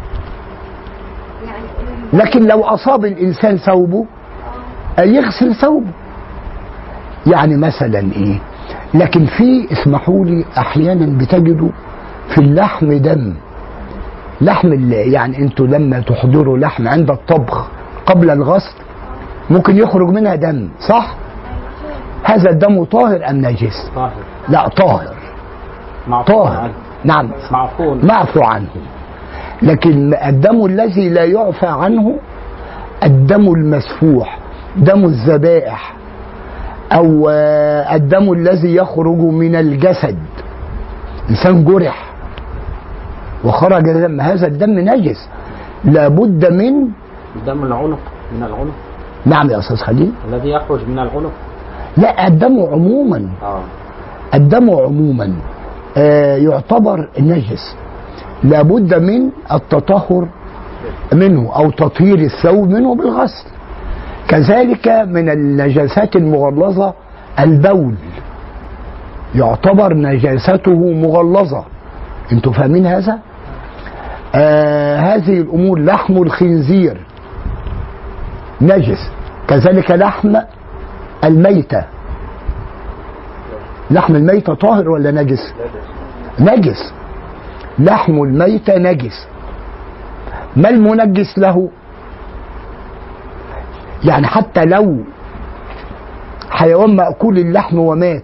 لكن لو أصاب الإنسان ثوبه. يغسل ثوبه. يعني مثلا إيه؟ لكن في اسمحوا لي أحيانا بتجدوا في اللحم دم. لحم يعني أنتوا لما تحضروا لحم عند الطبخ قبل الغسل ممكن يخرج منها دم صح؟ هذا الدم طاهر أم نجس؟ طاهر. لا طاهر. معفو طاهر. عنه. نعم. معفو. معفو عنه. لكن الدم الذي لا يعفى عنه الدم المسفوح دم الذبائح أو آه، الدم الذي يخرج من الجسد. إنسان جرح وخرج دم هذا الدم نجس. لابد من دم العنق من العنق. نعم يا أستاذ خليل. الذي يخرج من العنق. لا الدم عموما. آه. الدم عموما آه، يعتبر نجس. لابد من التطهر منه أو تطهير الثوب منه بالغسل. كذلك من النجاسات المغلظة البول. يعتبر نجاسته مغلظة. أنتوا فاهمين هذا؟ آه هذه الأمور لحم الخنزير نجس. كذلك لحم الميتة. لحم الميتة طاهر ولا نجس؟ نجس. لحم الميتة نجس. ما المنجس له؟ يعني حتى لو حيوان مأكول اللحم ومات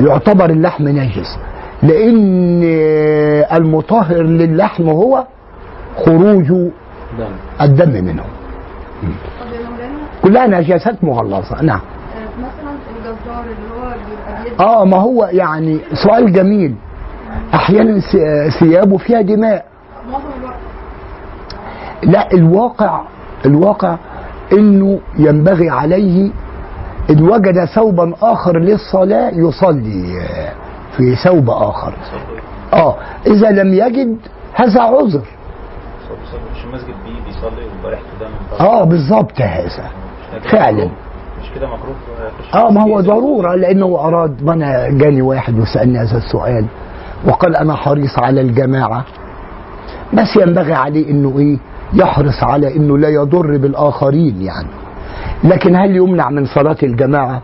يعتبر اللحم نجس. لأن المطهر للحم هو خروج دم الدم منه. كلها نجاسات مغلظة. نعم. مثلا الجزار اللي هو آه ما هو يعني سؤال جميل. أحيانا ثيابه فيها دماء. لا الواقع الواقع إنه ينبغي عليه إن وجد ثوبا آخر للصلاة يصلي. في ثوب آخر. آه إذا لم يجد هذا عذر. مش المسجد بيه بيصلي ويبقى ريحته دم طبعا. آه بالظبط هذا. فعلا. مش كده مكروه آه ما هو؟ ضرورة لأنه أراد ما أنا جاني واحد وسألني هذا السؤال وقال أنا حريص على الجماعة بس ينبغي عليه إنه إيه يحرص على إنه لا يضر بالآخرين يعني لكن هل يمنع من صلاة الجماعة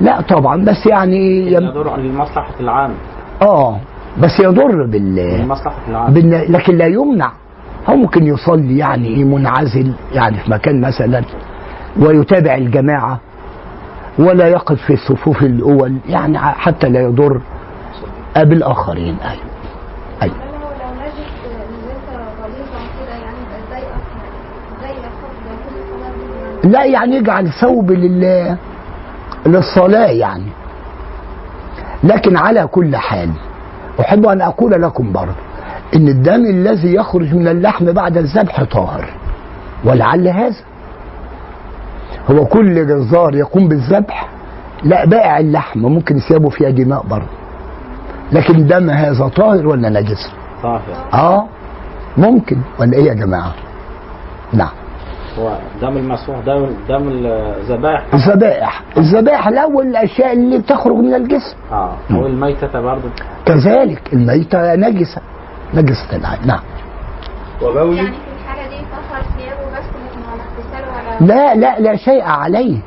لا طبعا بس يعني. يدور لمصلحة العام آه بس يضر بال العام بالن... لكن لا يمنع هو ممكن يصلي يعني إيه منعزل يعني في مكان مثلا ويتابع الجماعة ولا يقف في الصفوف الأول يعني حتى لا يضر الصلاة دي يعني. لا يعني يجعل ثوب لل للصلاة يعني. لكن على كل حال أحب أن أقول لكم برضه إن الدم الذي يخرج من اللحم بعد الذبح طاهر ولعل هذا. هو كل جزار يقوم بالذبح؟ لا بائع اللحم ممكن ثيابه فيها دماء برضه. لكن دم هذا طاهر ولا نجس؟ طاهر. آه ممكن. ولا إيه يا جماعة؟ نعم. هو دم المسفوح دم دم الذبائح؟ الذبائح. الذبائح الأول الأشياء اللي بتخرج من الجسم. آه والميتة برضه. كذلك الميتة نجسة. نجسة العين. نعم. وبول يعني في الحالة دي طهر ثيابه بس لكن ولا اغتسال ولا لا لا لا شيء عليه.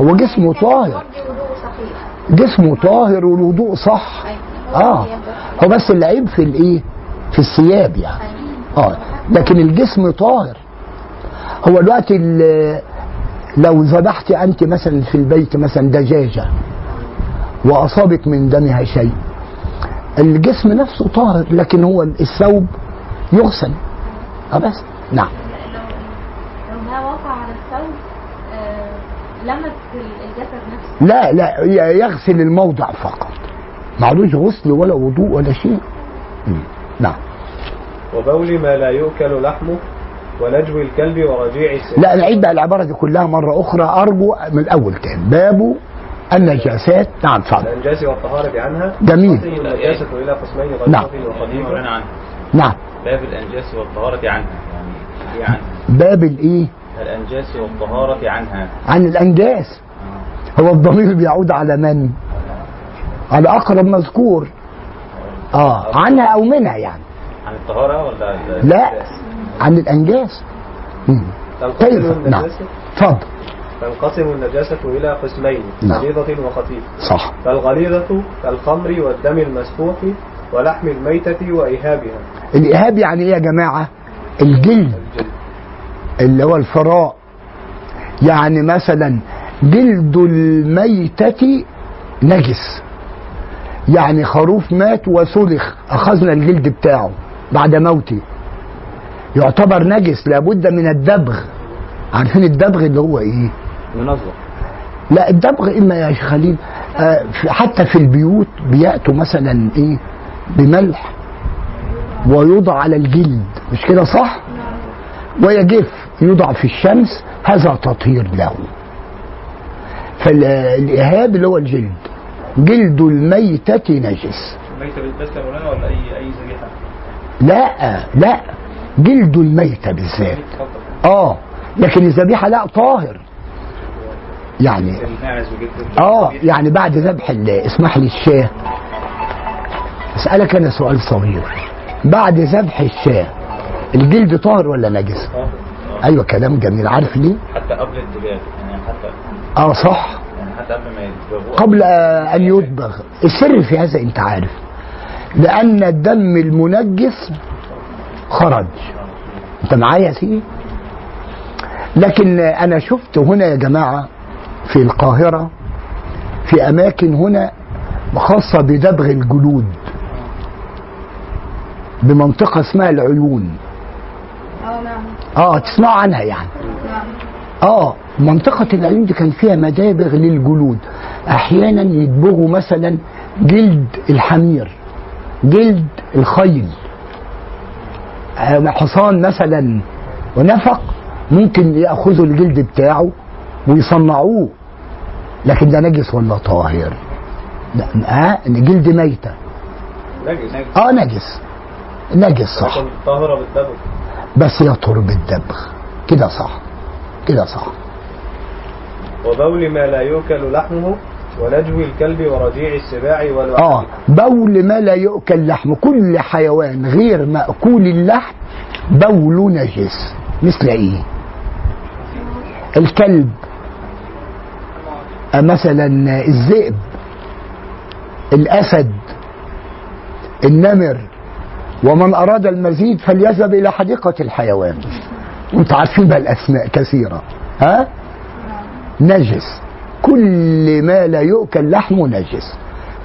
هو جسمه طاهر. وضوء صحيح. جسمه طاهر والوضوء صح. أيوه. آه. هو بس العيب في الإيه؟ في الثياب يعني. آه. لكن الجسم طاهر. هو الوقت ال- لو ذبحت أنت مثلا في البيت مثلا دجاجة وأصابك من دمها شيء الجسم نفسه طاهر لكن هو الثوب يغسل. آه بس. نعم لو لو ده وقع على الثوب آه، لمس الجسد نفسه؟ لا لا يغسل الموضع فقط. معلوش غسل ولا وضوء ولا شيء. نعم. وبول ما لا يؤكل لحمه ونجو الكلب ورجيع السن لا نعيد بقى العبارة دي كلها مرة أخرى أرجو من الأول تاني. باب النجاسات. نعم اتفضل. الأنجاس والطهارة عنها جميل. النجاسة إلى قسمين نعم. عنها نعم. باب الانجاس والطهارة عنها. يعني دي عنها باب الإيه؟ الأنجاس والطهارة عنها. عن الأنجاس. هو الضمير بيعود على من؟ على أقرب مذكور. آه عنها أو منها يعني. عن الطهارة ولا ال- لا عن الأنجاس. كيف؟ نعم. اتفضل تنقسم النجاسة إلى قسمين نعم. غليظة وخفيفة. صح. فالغليظة كالخمر والدم المسفوح ولحم الميتة وإيهابها. الإيهاب يعني إيه يا جماعة؟ الجلد. اللي هو الفراء. يعني مثلا جلد الميتة نجس. يعني خروف مات وسلخ أخذنا الجلد بتاعه بعد موته. يعتبر نجس لابد من الدبغ. عارفين الدبغ اللي هو إيه؟ منظم لا الدبغ إما يا شيخ خليل آه حتى في البيوت بيأتوا مثلا إيه؟ بملح ويوضع على الجلد. مش كده صح؟ ويجف. يوضع في الشمس هذا تطهير له. فالإهاب اللي هو الجلد جلد الميتة نجس. ميتة بس ولا أي أي ذبيحة؟ لا لا جلد الميتة بالذات. آه لكن الذبيحة لا طاهر. يعني آه يعني بعد ذبح اسمح لي الشاه أسألك أنا سؤال صغير. بعد ذبح الشاه الجلد طاهر ولا نجس؟ أيوه كلام جميل. عارف ليه؟ حتى قبل الدباغ يعني حتى آه صح. يعني حتى قبل ما يدبغوه قبل آه، أن يدبغ السر في هذا أنت عارف. لأن الدم المنجس خرج. أنت معايا يا سيدي؟ لكن أنا شفت هنا يا جماعة في القاهرة في أماكن هنا خاصة بدبغ الجلود بمنطقة اسمها العيون. آه نعم آه تسمعوا عنها يعني. نعم آه منطقة العيون دي كان فيها مدابغ للجلود. أحيانا يدبغوا مثلا جلد الحمير جلد الخيل. آه، حصان مثلا ونفق ممكن يأخذوا الجلد بتاعه ويصنعوه. لكن ده نجس ولا طاهر؟ لا آه جلد ميتة. نجس. آه نجس. نجس صح. لكن طاهرة بالدبغ. بس يطهر بالدبغ كده صح. كده صح. وبول ما لا يؤكل لحمه ونجوي الكلب ورجيع السباع والوحش آه بول ما لا يؤكل لحم. كل حيوان غير مأكول اللحم بول نجس. مثل إيه؟ الكلب. مثلا الذئب الأسد النمر ومن أراد المزيد فليذهب إلى حديقة الحيوان. وانتوا عارفين بقى الأسماء كثيرة. ها؟ نجس. كل ما لا يؤكل لحمه نجس.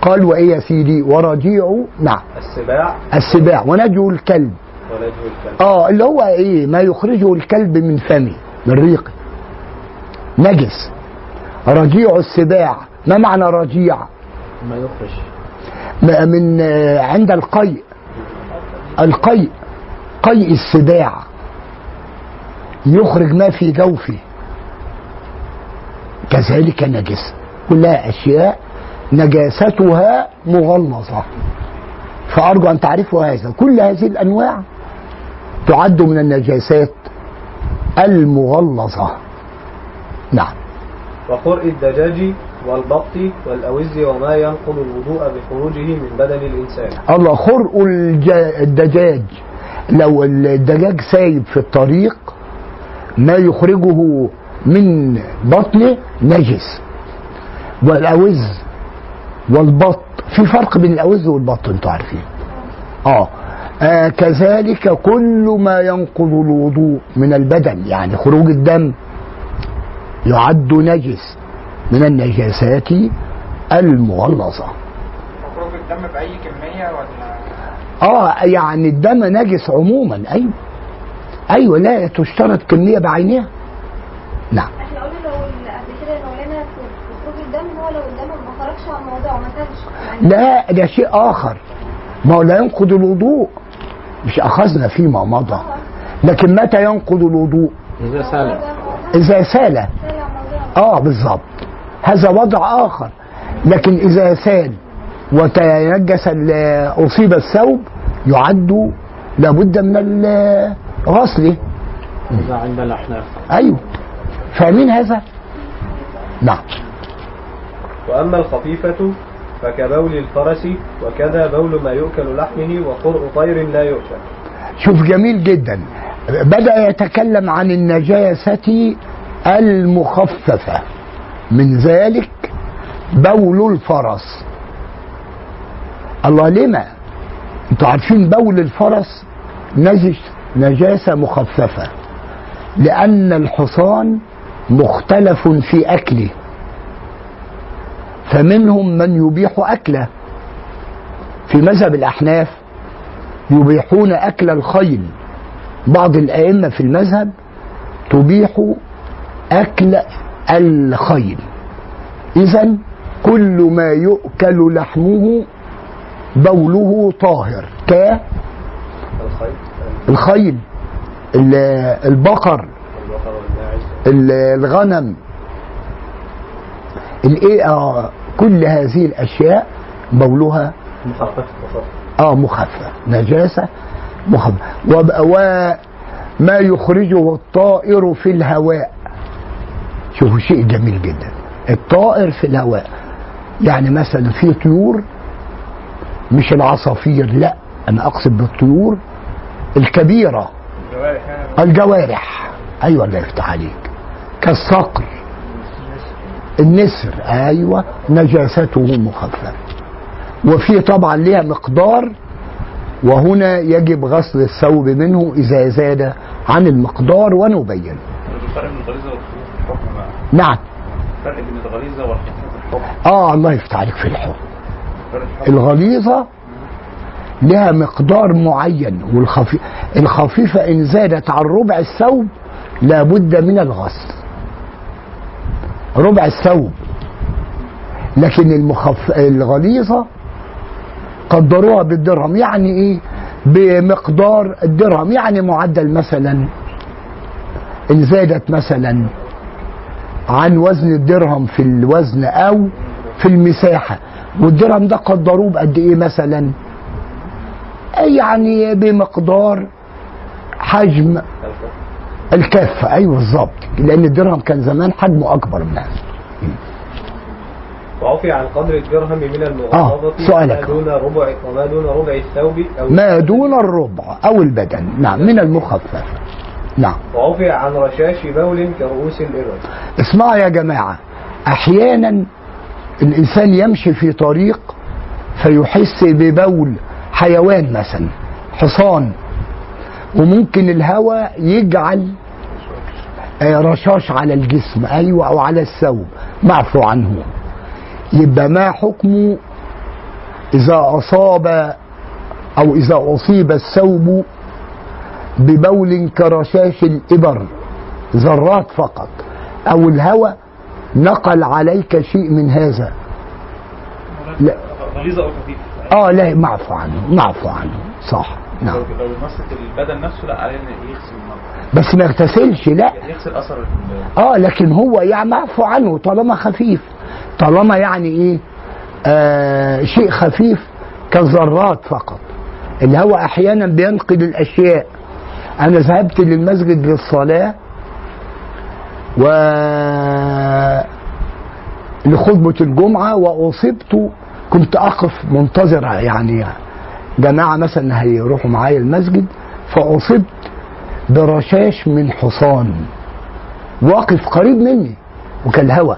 قال وإيه يا سيدي؟ ورجيع. نعم. السباع. السباع. ونجو الكلب. ونجوي الكلب. آه اللي هو إيه؟ ما يخرجه الكلب من فمه من ريقه. نجس. رجيع السباع. ما معنى رجيع؟ ما يخرج. من آه، عند القيء. القيء قيء السباع يخرج ما في جوفه. كذلك نجس. كلها أشياء نجاستها مغلظة. فأرجو أن تعرفوا هذا. كل هذه الأنواع تعد من النجاسات المغلظة. نعم. وقرء الدجاج والبط والأوز وما ينقض الوضوء بخروجه من بدن الإنسان. الله خرق الدجاج. لو الدجاج سايب في الطريق ما يخرجه من بطنه نجس. والأوز والبط في فرق بين الأوز والبط أنتوا عارفين. آه. آه كذلك كل ما ينقض الوضوء من البدن يعني خروج الدم يعد نجس. من النجاسات المغلظة. خروج الدم بأي كمية ولا؟ آه يعني الدم نجس عموما أيوه. أيوه لا تشترط كمية بعينها نعم. أحنا قلنا لو قبل كده يا مولانا خروج الدم هو لو الدم ما خرجش عن موضعه ما سالش يعني لا ده شيء آخر. ما هو لا ينقض الوضوء. مش أخذنا فيما مضى. لكن متى ينقض الوضوء؟ إذا سال. إذا سال سال عن موضعه آه بالظبط هذا وضع آخر. لكن إذا سال وتنجس أصيب الثوب يعد لابد من غسله. إذا عند الأحناف. أيوه. فاهمين هذا؟ نعم. وأما الخفيفة فكبول الفرس وكذا بول ما يؤكل لحمه وقرء طير لا يؤكل. شوف جميل جدا. بدأ يتكلم عن النجاسة المخففة. من ذلك بول الفرس. الله لما؟ أنتوا عارفين بول الفرس نجس نجاسة مخففة لأن الحصان مختلف في أكله فمنهم من يبيح أكله. في مذهب الأحناف يبيحون أكل الخيل. بعض الأئمة في المذهب تبيح أكل الخيل إذا كل ما يؤكل لحمه بوله طاهر. ك؟ الخيل. ال- البقر. ال- الغنم. الايه آه كل هذه الأشياء بولها مخفف آه مخفف. نجاسة مخفف. وما يخرجه الطائر في الهواء. شوفوا شيء جميل جدا. الطائر في الهواء يعني مثلا في طيور مش العصافير لا أنا أقصد بالطيور الكبيرة. الجوارح. الجوارح. أيوه الله يفتح عليك. كالصقر النسر. أيوه نجاسته مخففة. وفي طبعا ليها مقدار وهنا يجب غسل الثوب منه إذا زاد عن المقدار ونبين نعم. الفرق بين الغليظة والخفيف في الحكم آه الله يفتح عليك في الحكم الغليظة لها مقدار معين والخفي... الخفيفة إن زادت عن ربع الثوب لابد من الغسل. ربع الثوب. لكن المخف... الغليظة قدروها بالدرهم. يعني إيه؟ بمقدار الدرهم. يعني معدل مثلا إن زادت مثلا عن وزن الدرهم في الوزن أو في المساحة. والدرهم ده قدروه بقد إيه مثلا؟ يعني بمقدار حجم الكفه أيوه بالظبط. لأن الدرهم كان زمان حجمه أكبر من هذا. وعفي عن قدر الدرهم من المغلظة سؤالك. ما دون ربع وما دون ربع الثوب أو ما دون الربع أو البدن. نعم من المخففه نعم. وعفي عن رشاش بول كرؤوس الإبل اسمعوا يا جماعة أحيانا الإنسان يمشي في طريق فيحس ببول حيوان مثلا حصان وممكن الهواء يجعل آه، رشاش على الجسم أيوة أو على الثوب معفو عنه. يبقى ما حكمه إذا أصاب أو إذا أصيب الثوب ببول كرشاش الإبر ذرات فقط. أو الهواء نقل عليك شيء من هذا. لا. غليظة أو خفيفة. آه لا معفو عنه معفو عنه. صح. نعم. لو مسك البدن نفسه لا عليه إن يغسل. بس ما يغتسلش لا. يغسل أثر آه لكن هو يعني معفو عنه طالما خفيف. طالما يعني إيه؟ آه شيء خفيف كذرات فقط. الهواء أحيانا بينقل الأشياء. أنا ذهبت للمسجد للصلاة و لخطبة الجمعة وأصبت كنت أقف منتظر يعني جماعة مثلا هيروحوا معايا المسجد فأصبت برشاش من حصان واقف قريب مني وكالهوى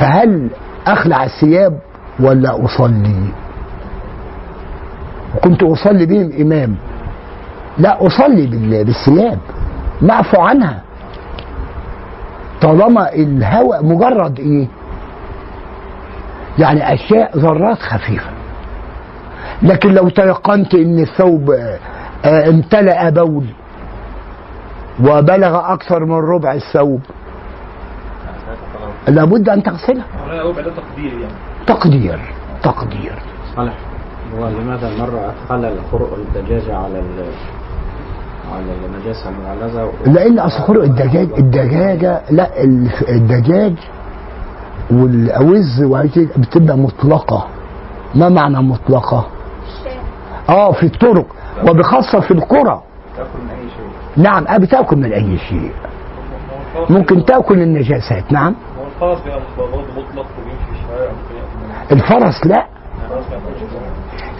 فهل أخلع الثياب ولا أصلي؟ كنت أصلي بهم إمام. لا أصلي بال- بالثياب معفو عنها. طالما الهواء مجرد إيه؟ يعني أشياء ذرات خفيفة. لكن لو تيقنت إن الثوب آه، امتلأ بول وبلغ أكثر من ربع الثوب لابد أن تغسله. ولا ربع ده تقدير يعني. تقدير تقدير. صالح هو لماذا مرة أدخل الخرق الدجاجة على ال على النجاسة المغلظة و- لأن اصل خلق الدجاج الدجاجة لا ال- الدجاج والاوز بتبقى مطلقة. ما معنى مطلقة؟ آه في الطرق وبخاصة في القرى. تأكل من أي شيء؟ نعم آه بتاكل من أي شيء. ممكن تأكل النجاسات نعم. الفرس مطلق وبيمشي في الشوارع الفرس لا.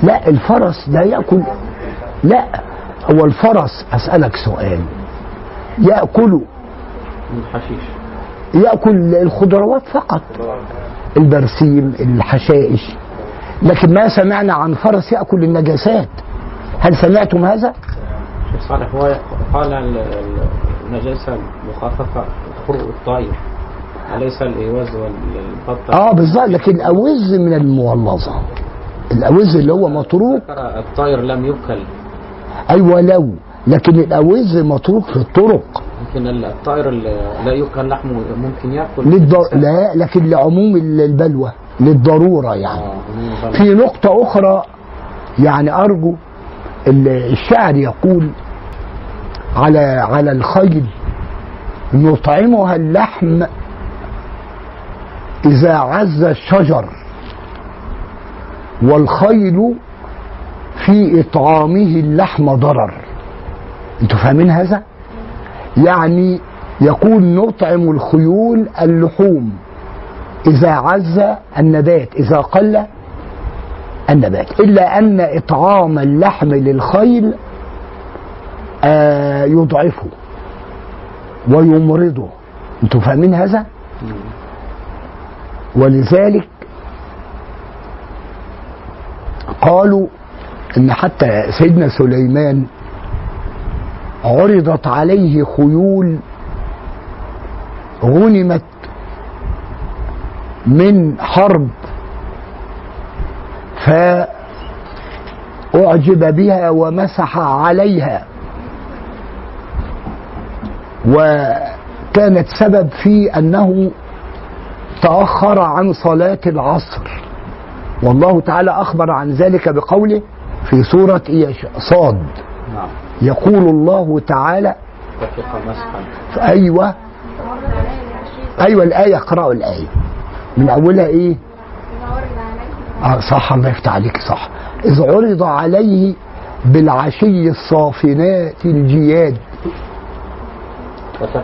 لا الفرس لا يأكل. لا. هو الفرس أسألك سؤال. يأكل الحشيش. يأكل الخضروات فقط البرسيم الحشائش. لكن ما سمعنا عن فرس يأكل النجاسات. هل سمعتم هذا؟ شيخ صالح هو قال ال- ال- النجاسة مخففة خرق الطائر أليس الإيواز والبطة؟ آه بالظبط. لكن الأوز من المولظه الأوز اللي هو متروك الطائر لم يؤكل أيوه لو لكن الأوز متروك في الطرق. يمكن الطائر اللي لا يؤكل لحمه ممكن يأكل. للضر... لا لكن لعموم البلوى للضرورة يعني. آه، في نقطة أخرى يعني أرجو ال- الشاعر يقول على على الخيل نطعمها اللحم إذا عز الشجر والخيل في إطعامه اللحم ضرر أنتوا فاهمين هذا؟ يعني يقول نطعم الخيول اللحوم إذا عز النبات إذا قل النبات إلا أن إطعام اللحم للخيل آه يضعفه ويمرضه أنتوا فاهمين هذا؟ ولذلك قالوا إن حتى سيدنا سليمان عرضت عليه خيول غنمت من حرب فأعجب بها ومسح عليها. وكانت سبب في أنه تأخر عن صلاة العصر. والله تعالى أخبر عن ذلك بقوله في سورة إيش؟ صاد. نعم. يقول الله تعالى أيوة. أيوة الآية اقرأوا الآية. من أولها إيه؟ آه صح الله يفتح عليك صح. إذ عرض عليه بالعشي الصافنات الجياد.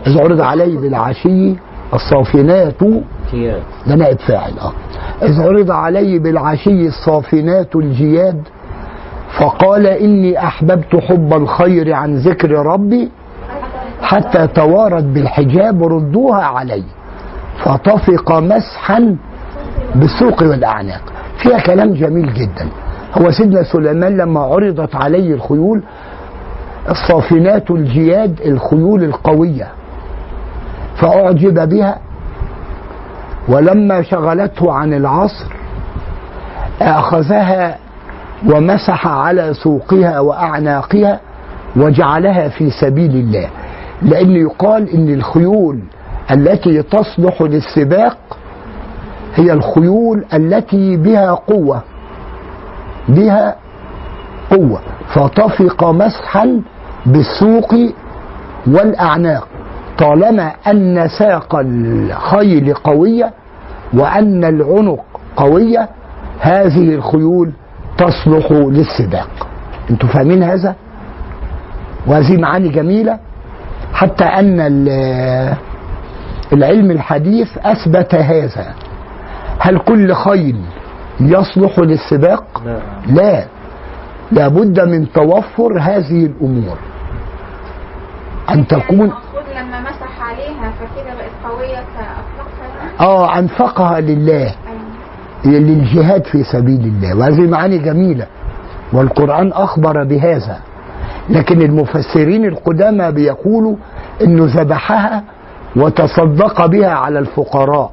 إذ عرض عليه بالعشي الصافنات. ده نائب فاعل آه. إذ عرض عليه بالعشي الصافنات الجياد. فقال إني أحببت حب الخير عن ذكر ربي حتى توارت بالحجاب ردوها علي. فطفق مسحا بالسوق والأعناق. فيها كلام جميل جدا. هو سيدنا سليمان لما عرضت عليه الخيول الصافنات الجياد الخيول القوية فأعجب بها. ولما شغلته عن العصر أخذها ومسح على سوقها وأعناقها وجعلها في سبيل الله. لأن يقال إن الخيول التي تصلح للسباق هي الخيول التي بها قوة بها قوة. فطفق مسحا بالسوق والأعناق. طالما أن ساق الخيل قوية وأن العنق قوية هذه الخيول تصلح للسباق أنتوا فاهمين هذا؟ وهذه معاني جميلة. حتى أن ال- العلم الحديث أثبت هذا. هل كل خيل يصلح للسباق لا. لا. لابد من توفر هذه الأمور. أن تكون المقصود لما مسح عليها فكده بقت يعني آه أنفقها لله. للجهاد في سبيل الله وهذه معاني جميلة والقرآن أخبر بهذا. لكن المفسرين القدامى بيقولوا انه ذبحها وتصدق بها على الفقراء.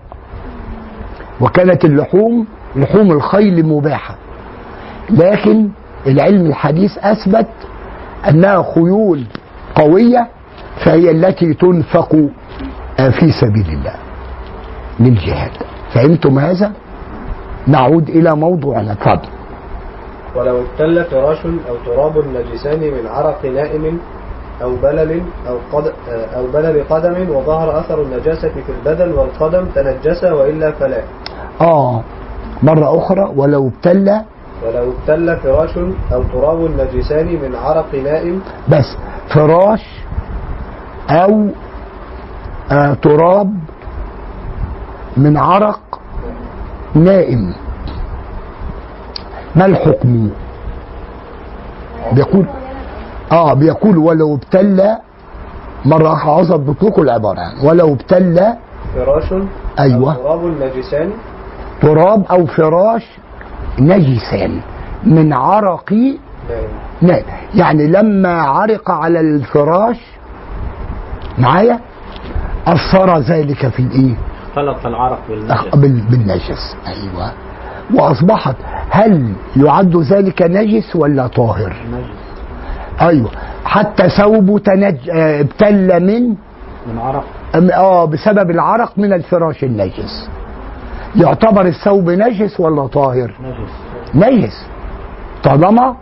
وكانت اللحوم لحوم الخيل مباحة. لكن العلم الحديث أثبت أنها خيول قوية فهي التي تنفق آه، في سبيل الله للجهاد. فهمتم هذا؟ نعود إلى موضوعنا. اتفضل ولو ابتل فراش أو تراب نجسان من عرق نائم أو بلل أو, قد أو بلل قدم وظهر أثر النجاسة في البدن والقدم تنجس وإلا فلا. آه. مرة أخرى ولو ابتلى ولو ابتل فراش أو تراب نجسان من عرق نائم. بس فراش أو آه تراب من عرق نائم. ما الحكم؟ بيقول آه بيقول ولو ابتلى مرة أضبط لكم العبارة. يعني ولو ابتلى فراش أيوة. تراب نجسان. تراب أو فراش نجسان من عرق نائم. نائم. يعني لما عرق على الفراش معايا؟ أثر ذلك في الإيه؟ اختلط العرق بالنجس. بال- بالنجس. أيوه. وأصبحت هل يعد ذلك نجس ولا طاهر؟ نجس. أيوه. حتى ثوبه تنج... آه، ابتل من؟ من عرق. أم- آه بسبب العرق من الفراش النجس. يعتبر الثوب نجس ولا طاهر؟ نجس. نجس. طالما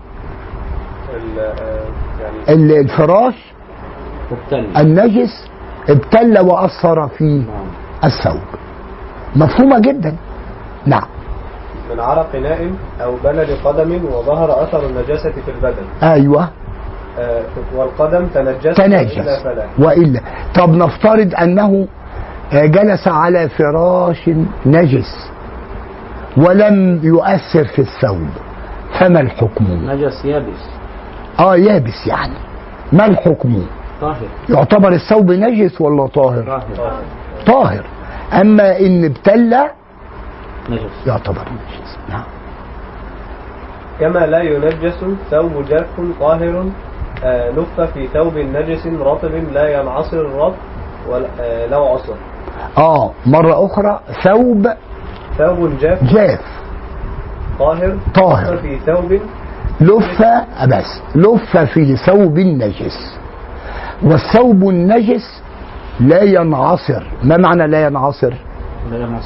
ال- آه، يعني ال- الفراش مبتل النجس ابتل وأثر في نعم. الثوب. مفهومة جدا. نعم. من عرق نائم أو بلل قدم وظهر أثر النجاسة في البدن. أيوه. آه، والقدم تنجس تنجس. إلا فلا. وإلا. طب نفترض أنه آه، جلس على فراش نجس ولم يؤثر في الثوب فما الحكم؟ نجس يابس. آه يابس يعني. ما الحكم؟ طاهر. يعتبر الثوب نجس ولا طاهر؟ طاهر. طاهر. أما إن ابتل نجس. يعتبر نجس. نعم. كما لا ينجس ثوب جاف طاهر آه، لف في ثوب نجس رطب لا ينعصر الرطب ولا- آه، لو عصر. آه مرة أخرى ثوب ثوب جاف. جاف. طاهر. طاهر. لف في ثوب. لف بس لف في ثوب نجس. والثوب النجس لا ينعصر. ما معنى لا ينعصر؟ لا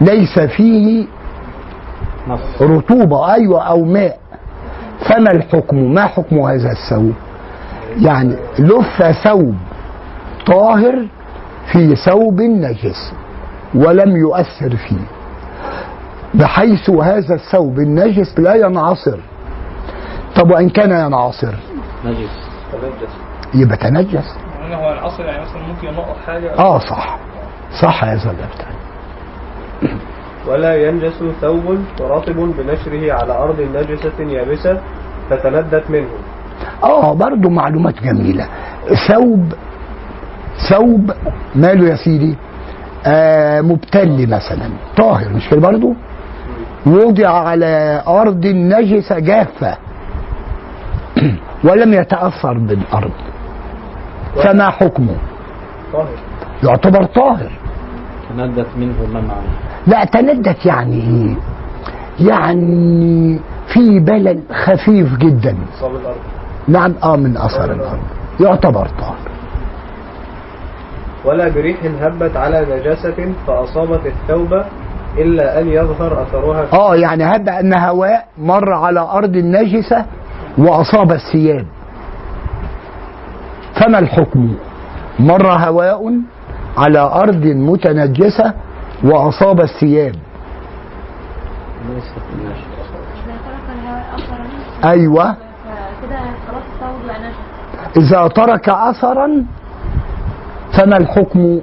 ليس فيه نص رطوبة. أيوة أو ماء. فما الحكم؟ ما حكم هذا الثوب؟ يعني لف ثوب طاهر في ثوب نجس ولم يؤثر فيه. بحيث هذا الثوب النجس لا ينعصر. طب وإن كان ينعصر؟ نجس. يبقى تنجس. هو العصر يعني مثلا ممكن ينقط حاجة. آه صح. صح يا زلمة ولا ينجس ثوب رطب بنشره على أرض نجسة يابسة فتندت منه. آه برضو معلومات جميلة. ثوب ثوب ماله يا سيدي؟ آه مبتل مثلا. طاهر مش كده برضو؟ وضع على أرض نجسة جافة. [clears throat] ولم يتأثر بالأرض. فما حكمه؟ طاهر. يعتبر طاهر. تندت منه معنى لا تندت يعني إيه؟ يعني في بلل خفيف جدا. نعم آه من أثر الأرض. يعتبر طاهر. ولا بريح هبت على نجاسة فأصابت الثوب إلا أن يظهر أثرها. في آه يعني هب أن هواء مر على أرض نجسه وأصاب الثياب. فما الحكم؟ مر هواء على أرض متنجسة وأصاب الثياب. النجس إذا ترك أثرا أيوه فما الحكم؟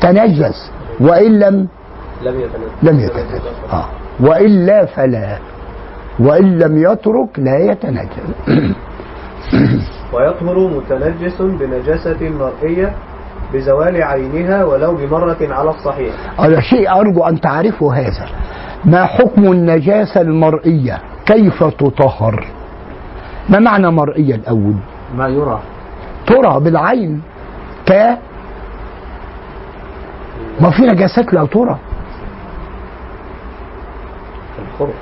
تنجس. وإن لم لم يتنجس. لم يتنجس. آه. والا فلا. وإن لم يترك لا يتنجس. [clears throat] ويطهر متنجس بنجاسة مرئية بزوال عينها ولو بمرة على الصحيح. على شيء أرجو أن تعرفوا هذا. ما حكم النجاسة المرئية؟ كيف تطهر؟ ما معنى مرئية الأول؟ ما يرى. ترى بالعين. ك؟ ما في نجاسات لا ترى.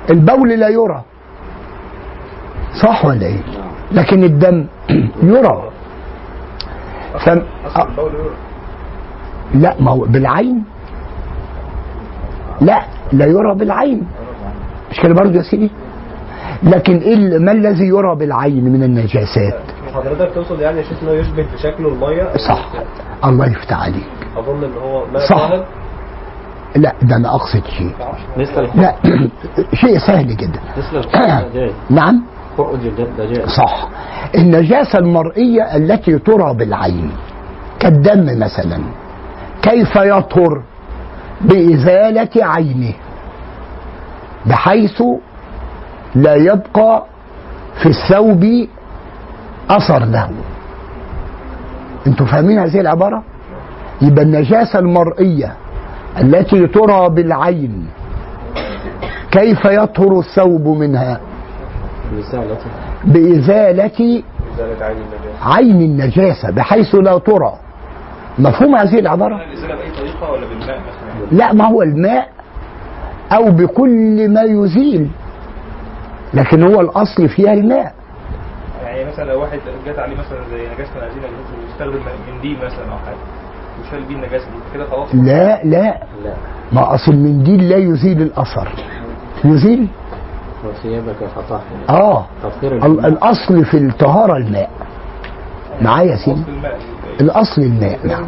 البول لا يرى. صح ولا إيه؟ لكن الدم [clears throat] يرى. البول يرى. لا ما هو بالعين. لا لا يرى بالعين. مش كده برضه يا سيدي؟ لكن إيه ما الذي يرى بالعين من النجاسات؟ حضرتك تقصد يعني شيخ إنه يشبه في شكله المية؟ صح. الله يفتح عليك. أظن إن هو ماء صح. لا ده أنا أقصد شيء. لا [clears throat] شيء سهل جدا. [clears throat] نعم. صح. النجاسة المرئية التي ترى بالعين كالدم مثلا كيف يطهر؟ بإزالة عينه بحيث لا يبقى في الثوب أثر له. أنتوا فاهمين هذه العبارة؟ يبقى النجاسة المرئية التي ترى بالعين كيف يطهر الثوب منها؟ بإزالة. إزالة عين النجاسة. النجاسة بحيث لا ترى. مفهوم هذه العبارة؟ بأي طريقة ولا بالماء مثلا؟ لا ما هو الماء أو بكل ما يزيل لكن هو الأصل فيها الماء. يعني مثلا لو واحد جت عليه مثلا زي نجاسة العزيمة اللي يستخدم منديل مثلا أو حاجة وشال بيه النجاسة دي كده خلاص؟ لا لا. لا. ما أصل المنديل لا يزيل الأثر. يزيل؟ وثيابك فطهر. آه. تطهير ال- الماء. الأصل في الطهارة الماء. معايا يا سيدي؟ الأصل الماء. نعم.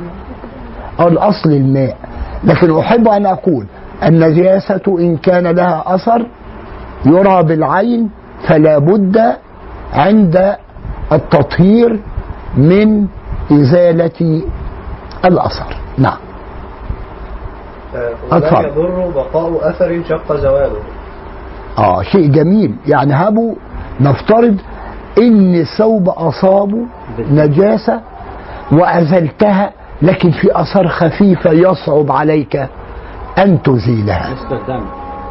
أو الأصل الماء. لكن أحب أن أقول النجاسة إن كان لها أثر يرى بالعين فلا بد عند التطهير من إزالة الأثر. نعم. آه، ولا. يضر بقاء أثر شق زواله. آه شيء جميل. يعني هبوا نفترض إن الثوب اصابه نجاسة وأزلتها لكن في اثار خفيفة يصعب عليك أن تزيلها. مثل الدم.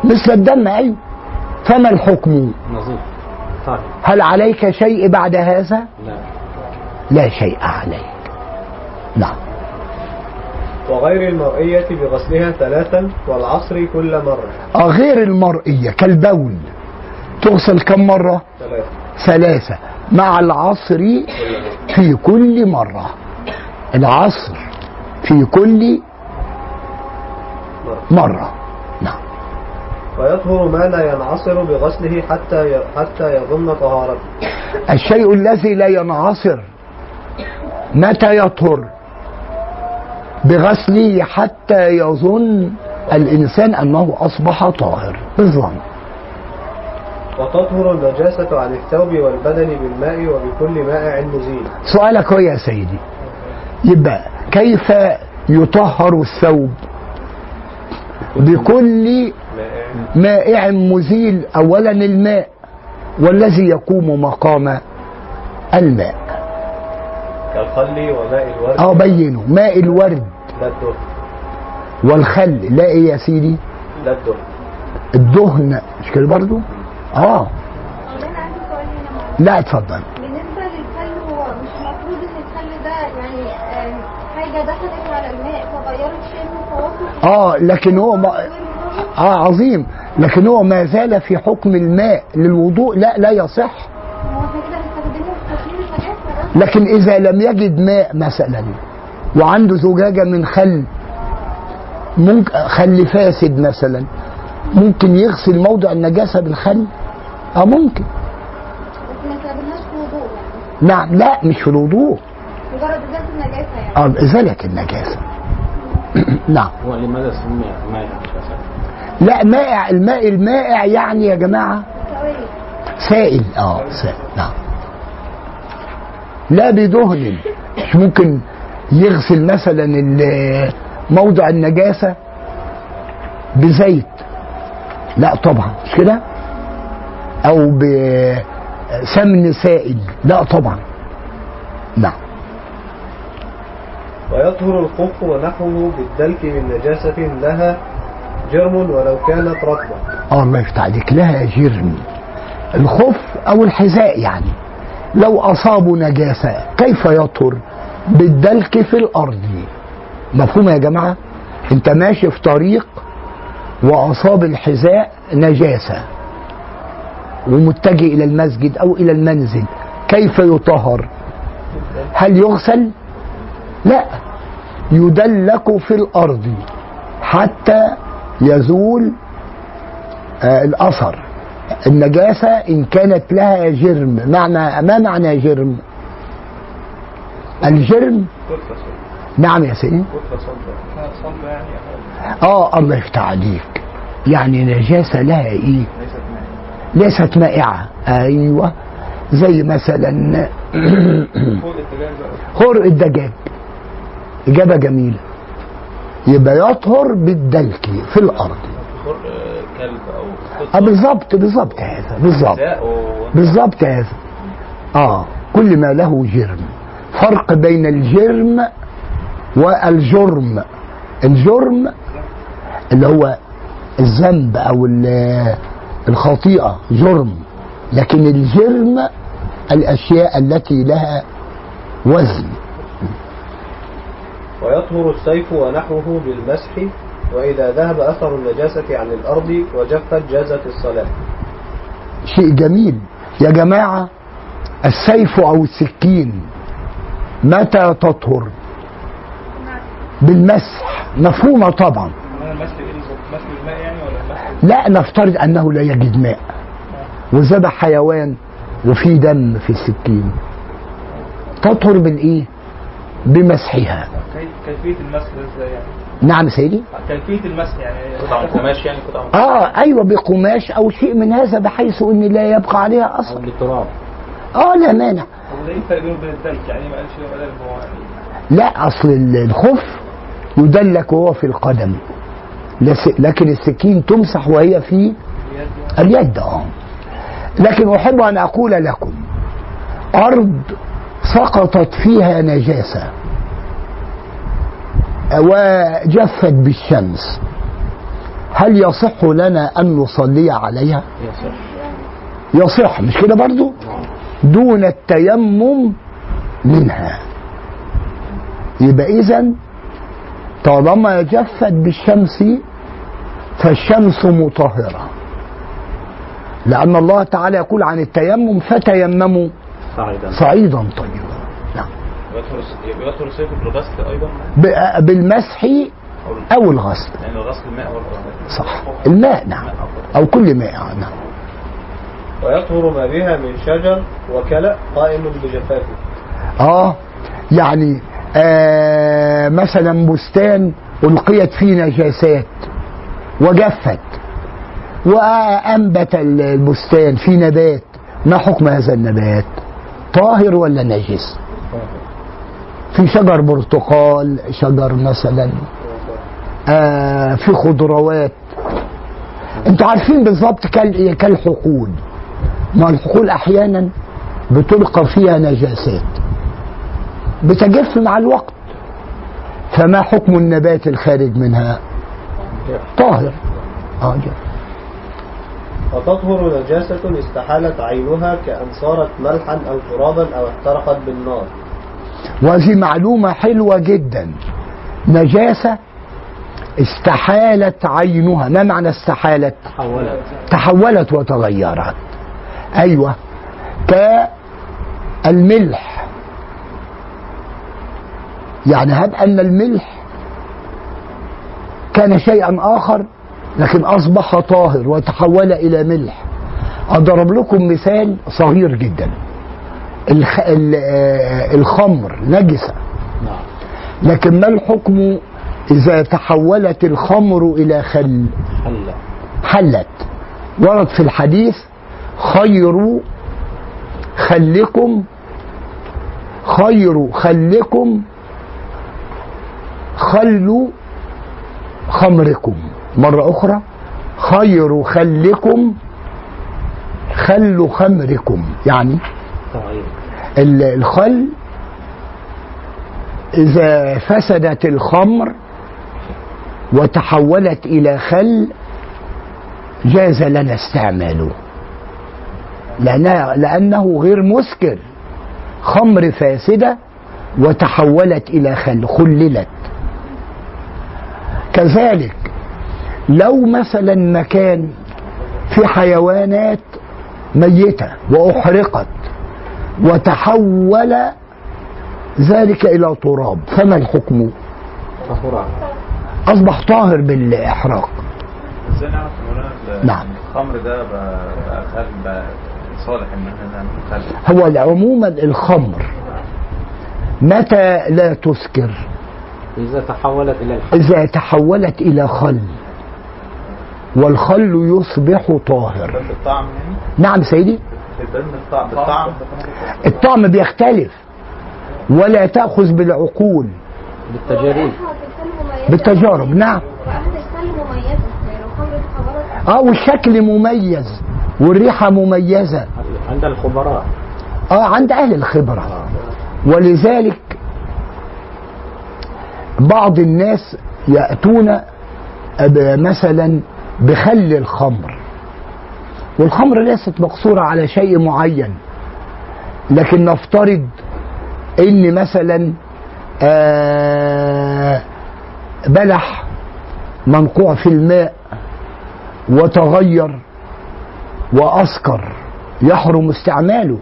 مثل الدم أيوه فما الحكم؟ نظيف. طاهر هل عليك شيء بعد هذا؟ لا. لا شيء عليك. نعم. وغير المرئية بغسلها ثلاثا والعصر كل مرة. آه، غير المرئية كالبول. تغسل كم مرة؟ ثلاثة. ثلاثة. مع العصر في كل مرة. العصر في كل مرة. نعم. ويطهر ما لا ينعصر بغسله حتى حتى يظن طهارته. الشيء الذي لا ينعصر متى يطهر؟ بغسله حتى يظن الإنسان أنه أصبح طاهر. بالظن وتطهر النجاسة عن الثوب والبدن بالماء وبكل مائع مزيل سؤالك هو يا سيدي. يبقى كيف يطهر الثوب؟ بكل مائع مزيل اولا الماء والذي يقوم مقام الماء. كالخل وماء الورد. آه بينه ماء الورد. لا الدهن. والخل لا إيه يا سيدي؟ لا الدهن. الدهن. مش كده برضو؟ آه. والله أنا عندي سؤال هنا معلش. لا اتفضل. بالنسبة للخل هو مش المفروض إن الخل ده يعني آه، حاجة دخلت على الماء فغيرت آه لكن هو ما آه عظيم. لكن هو ما زال في حكم الماء للوضوء. لا لا يصح. هو إحنا كده بنستخدمه في تطهير النجاسه بس لكن إذا لم يجد ماء مثلا وعنده زجاجة من خل. ممكن خل فاسد مثلا. ممكن يغسل موضع النجاسة بالخل آه ممكن. بس ما نستخدمهاش في وضوء يعني. نعم لا مش في الوضوء. مجرد إزالة النجاسة يعني. آه إزالة النجاسة. [clears throat] نعم. هو لماذا سمي مائع؟ لا مائع الماء المائع يعني يا جماعة؟ سوائل سائل آه سائل نعم. لا بدهن. مش ممكن يغسل مثلا موضع النجاسة بزيت. لا طبعا. مش كده؟ أو بسمن سائل. لا طبعا. نعم. ويطهر الخف ونحوه بالدلك من نجاسة لها جرم ولو كانت رطبة. آه الله يفتح عليك. لها جرم. الخف أو الحذاء يعني. لو أصابوا نجاسة كيف يطهر؟ بالدلك في الأرض. مفهوم يا جماعة؟ أنت ماشي في طريق وأصاب الحذاء نجاسة ومتجه إلى المسجد أو إلى المنزل كيف يطهر؟ هل يغسل؟ لا يدلك في الأرض حتى يزول آه، الأثر. النجاسة إن كانت لها جرم. معنى ما معنى جرم؟ الجرم؟ نعم يا سيدي. آه الله يفتح عليك. يعني نجاسة لها إيه؟ ليست مائع ليست مائعة. أيوه. زي مثلا [coughs] خرق الدجاج. إجابة جميلة. يبقى يطهر بالدلك في الأرض. كلب أو آه بالظبط بالظبط هذا بالظبط بالظبط هذا. آه كل ما له جرم. فرق بين الجرم والجرم. الجرم اللي هو الذنب أو ال- الخطيئة جرم. لكن الجرم الأشياء التي لها وزن. ويطهر السيف ونحوه بالمسح. وإذا ذهب أثر النجاسة عن الأرض وجفت جازت الصلاة. شيء جميل. يا جماعة السيف أو السكين متى تطهر؟ بالمسح. مفهومة طبعا. لا نفترض أنه لا يجد ماء. وذبح حيوان وفي دم في السكين. تطهر بالإيه؟ بمسحها. كيف- كيفية المسح ده إزاي يعني؟ نعم سيدي. كيفيه المسح يعني قطعة من قماش يعني قطعة من آه أيوه بقماش أو شيء من هذا بحيث ان لا يبقى عليها أو اثر بالتراب. آه لا مانع. يعني ما قالش بدل هو يعني لا أصل الخف يدلك وهو في القدم. لس- لكن السكين تمسح وهي في اليد اليد. آه. لكن أحب أن أقول لكم أرض سقطت فيها نجاسة. وجفت بالشمس. هل يصح لنا أن نصلي عليها؟ يصح. يصح مش كده برضو؟ دون التيمم منها. يبقى اذا طالما جفت بالشمس فالشمس مطهرة. لأن الله تعالى يقول عن التيمم فتيمموا. صعيدا. صعيدا طيبا بيطهر السيف بالغسل أيضا؟ ب- بالمسح أو الغسل. لأن الغسل الماء برضه صح. الماء نعم. أو كل ماء نعم. ويطهر ما بها من شجر وكلأ قائم بجفافه. آه يعني آه مثلا بستان ألقيت فيه نجاسات وجفت وأنبت البستان في نبات. ما حكم هذا النبات؟ طاهر ولا نجس؟ في شجر برتقال شجر مثلا آه في خضروات. أنتوا عارفين بالظبط كال؟ كالحقول. ما الحقول أحيانا بتلقى فيها نجاسات. بتجف مع الوقت. فما حكم النبات الخارج منها؟ طاهر. آه جف. وتطهر نجاسة استحالت عينها كأن صارت ملحا أو ترابا أو احترقت بالنار. وهذه معلومة حلوة جدا. نجاسة استحالت عينها. ما معنى استحالت؟ حولت تحولت وتغيرت. أيوه. كالملح. يعني هب أن الملح كان شيئا آخر لكن أصبح طاهر وتحول إلى ملح. أضرب لكم مثال صغير جدا. الخ... ال- آه، الخمر نجسة. نعم. لكن ما الحكم إذا تحولت الخمر إلى خل؟ حل حلت. ورد في الحديث خير خلكم خير خلكم خل خمركم. مرة أخرى خير خلكم خل خمركم. يعني ال- الخل إذا فسدت الخمر وتحولت إلى خل جاز لنا استعماله. لأنها لأنه غير مسكر. خمر فاسدة وتحولت إلى خل خللت. كذلك لو مثلا مكان في حيوانات ميتة وأحرقت وتحول ذلك إلى تراب. فما الحكم؟ أصبح طاهر بالإحراق. إزاي نعرف نعم. الخمر ده بقى بقى خل بقى صالح ان إحنا هو عموما الخمر متى لا تسكر إذا تحولت إلى الحل إذا تحولت إلى خل. والخل يصبح طاهر ده بالطعم يعني؟ نعم سيدي. بالطعم الطعم بيختلف. ولا تأخذ بالعقول. بالتجارب. بالتجارب نعم. آه والشكل مميز. والريحة مميزة. عند الخبراء. آه عند أهل الخبرة. ولذلك بعض الناس يأتون ب- مثلا بخل الخمر. والخمر ليست مقصورة على شيء معين لكن نفترض إن مثلا آه بلح منقوع في الماء وتغير وأسكر يحرم استعماله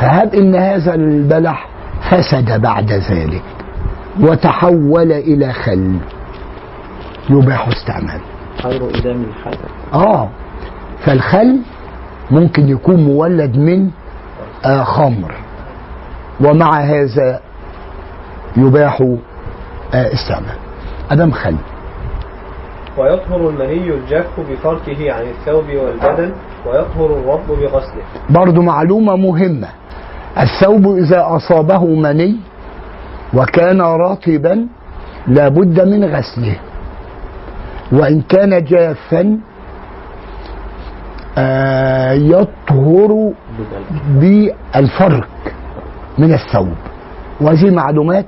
فهب إن هذا البلح فسد بعد ذلك وتحول إلى خل يباح استعماله. خير إدام الحاجة آه. فالخل ممكن يكون مولد من آه خمر. ومع هذا يباح آه استعمال. أدم خل. ويطهر المني الجاف بفركه عن الثوب والبدن ويطهر الرب بغسله. برضو معلومة مهمة. الثوب إذا أصابه مني وكان رطبا لابد من غسله. وإن كان جافا يطهر بالفرك من الثوب. وهذه معلومات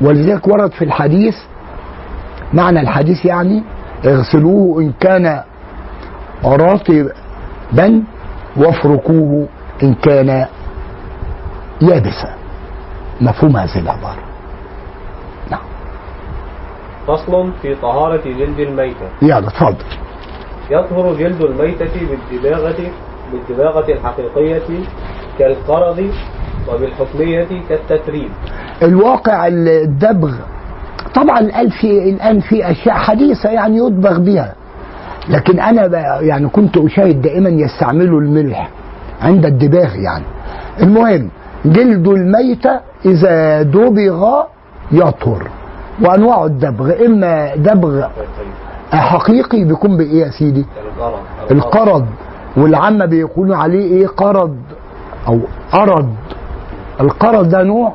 ولذلك ورد في الحديث معنى الحديث يعني اغسلوه إن كان رطبا وافركوه إن كان يابسا. مفهوم هذه العبارة فصل في طهارة جلد الميتة. يلا اتفضل يطهر جلد الميتة بالدباغة بالدباغة الحقيقية كالقرض وبالحكمية كالتتريب. الواقع الدبغ طبعا الآن في الآن في أشياء حديثة يعني يدبغ بها. لكن أنا يعني كنت أشاهد دائما يستعملوا الملح عند الدباغ يعني. المهم جلد الميتة إذا دبغ يطهر وأنواع الدبغ إما دبغ حقيقي بيكون بإيه يا سيدي؟ القرض. والعامة بيقولوا عليه إيه؟ قرض أو أرض. القرض ده نوع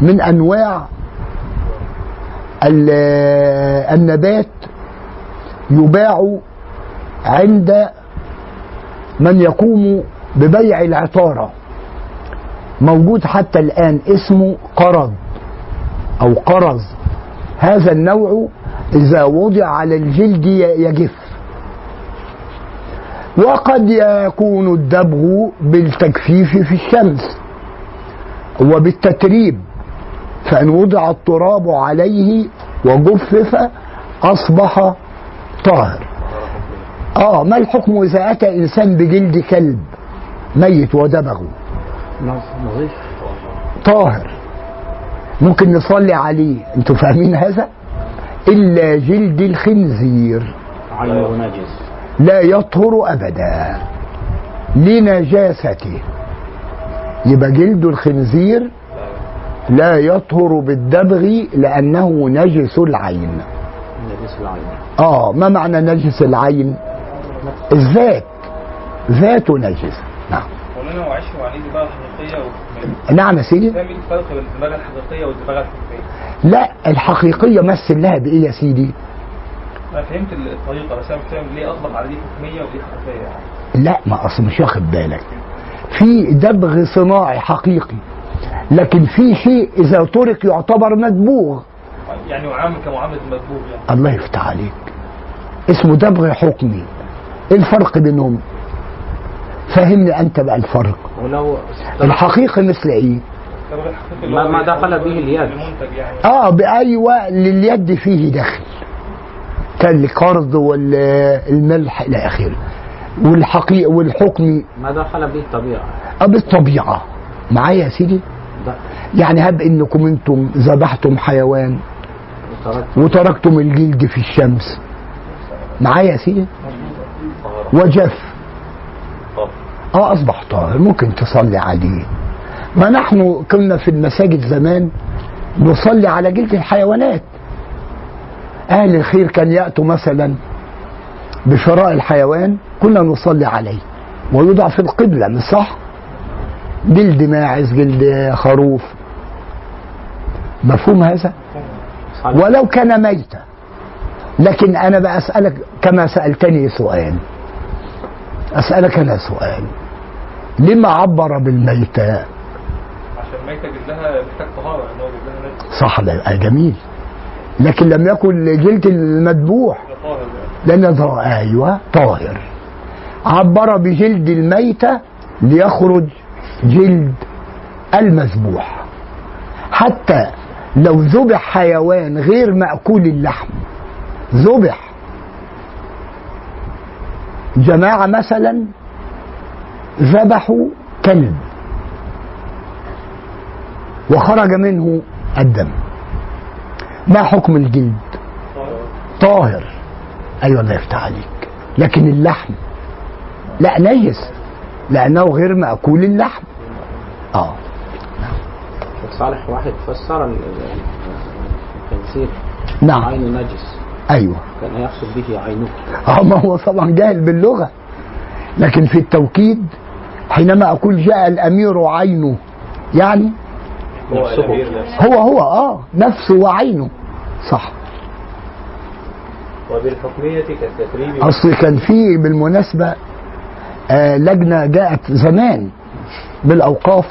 من أنواع ال- النبات يباع عند من يقوم ببيع العطارة. موجود حتى الآن اسمه قرض أو قرز هذا النوع إذا وضع على الجلد يجف. وقد يكون الدبغ بالتجفيف في الشمس وبالتتريب فإن وضع التراب عليه وجفف أصبح طاهر. آه ما الحكم إذا أتى إنسان بجلد كلب ميت ودبغه؟ طاهر. ممكن نصلي عليه. أنتوا فاهمين هذا؟ إلا جلد الخنزير. عينه نجس لا يطهر أبدا. لنجاسته. يبقى جلد الخنزير لا يطهر بالدبغ لأنه نجس العين. نجس العين آه ما معنى نجس العين؟ الذات. ذاته نجس. نعم. مولانا وعيش وعليه دماغ حقيقية نعم يا سيدي. إيه الفرق بين الدماغ الحقيقية والدماغ الحكمية؟ لا الحقيقية مثل لها بإيه يا سيدي؟ أنا فهمت الطريقة بس فاهم ليه أطلق على دي حكمية ودي حقيقية يعني؟ لا ما أصل مش واخد بالك. في دبغ صناعي حقيقي لكن في شيء إذا ترك يعتبر مدبوغ. يعني معامل كمعاملة المدبوغ يعني. الله يفتح عليك. اسمه دبغ حكمي. إيه الفرق بينهم؟ فهمني أنت بقى الفرق. ولو الحقيقي مثل إيه؟ الحقيقي ما- ما دخل به اليد. يعني آه بايوه لليد فيه دخل. كالقرض والملح إلى آخره. والحقيقي والحكمي ما دخل به الطبيعة. آه بالطبيعة. معايا يا سيدي؟ ده يعني هب إنكم أنتم ذبحتم حيوان ترك وتركتم الجلد في الشمس. معايا يا سيدي؟ وجف. آه أصبح طاهر. ممكن تصلي عليه. ما نحن كنا في المساجد زمان نصلي على جلد الحيوانات. أهل الخير كان يأتوا مثلا بشراء الحيوان كنا نصلي عليه ويوضع في القبلة مش صح؟ جلد ماعز جلد خروف. مفهوم هذا. ولو كان ميتا. لكن أنا بقى أسألك كما سألتني سؤال. أسألك أنا سؤال. لما عبر بالميتة عشان الميتة جلدها محتاج طهارة لأن هو جلدها نجس صح ده جميل. لكن لم يكن جلد المذبوح. ده طاهر أيوه طاهر. عبر بجلد الميتة ليخرج جلد المذبوح. حتى لو ذبح حيوان غير مأكول اللحم ذبح. جماعة مثلا ذبحوا كلب. وخرج منه الدم. ما حكم الجلد؟ طاهر. أيوه الله يفتح عليك. لكن اللحم لا نجس لأنه غير مأكول اللحم. آه. شيخ صالح واحد فسر ال- ال- الخنزير نعم. عينه نجس. أيوه. كان يقصد به عينه آه ما هو طبعا جاهل باللغة. لكن في التوكيد حينما أقول جاء الأمير عينه يعني نفسه. هو هو آه نفسه وعينه. صح. وبالحكمية كالتتريب أصل كان في بالمناسبة آه لجنة جاءت زمان بالأوقاف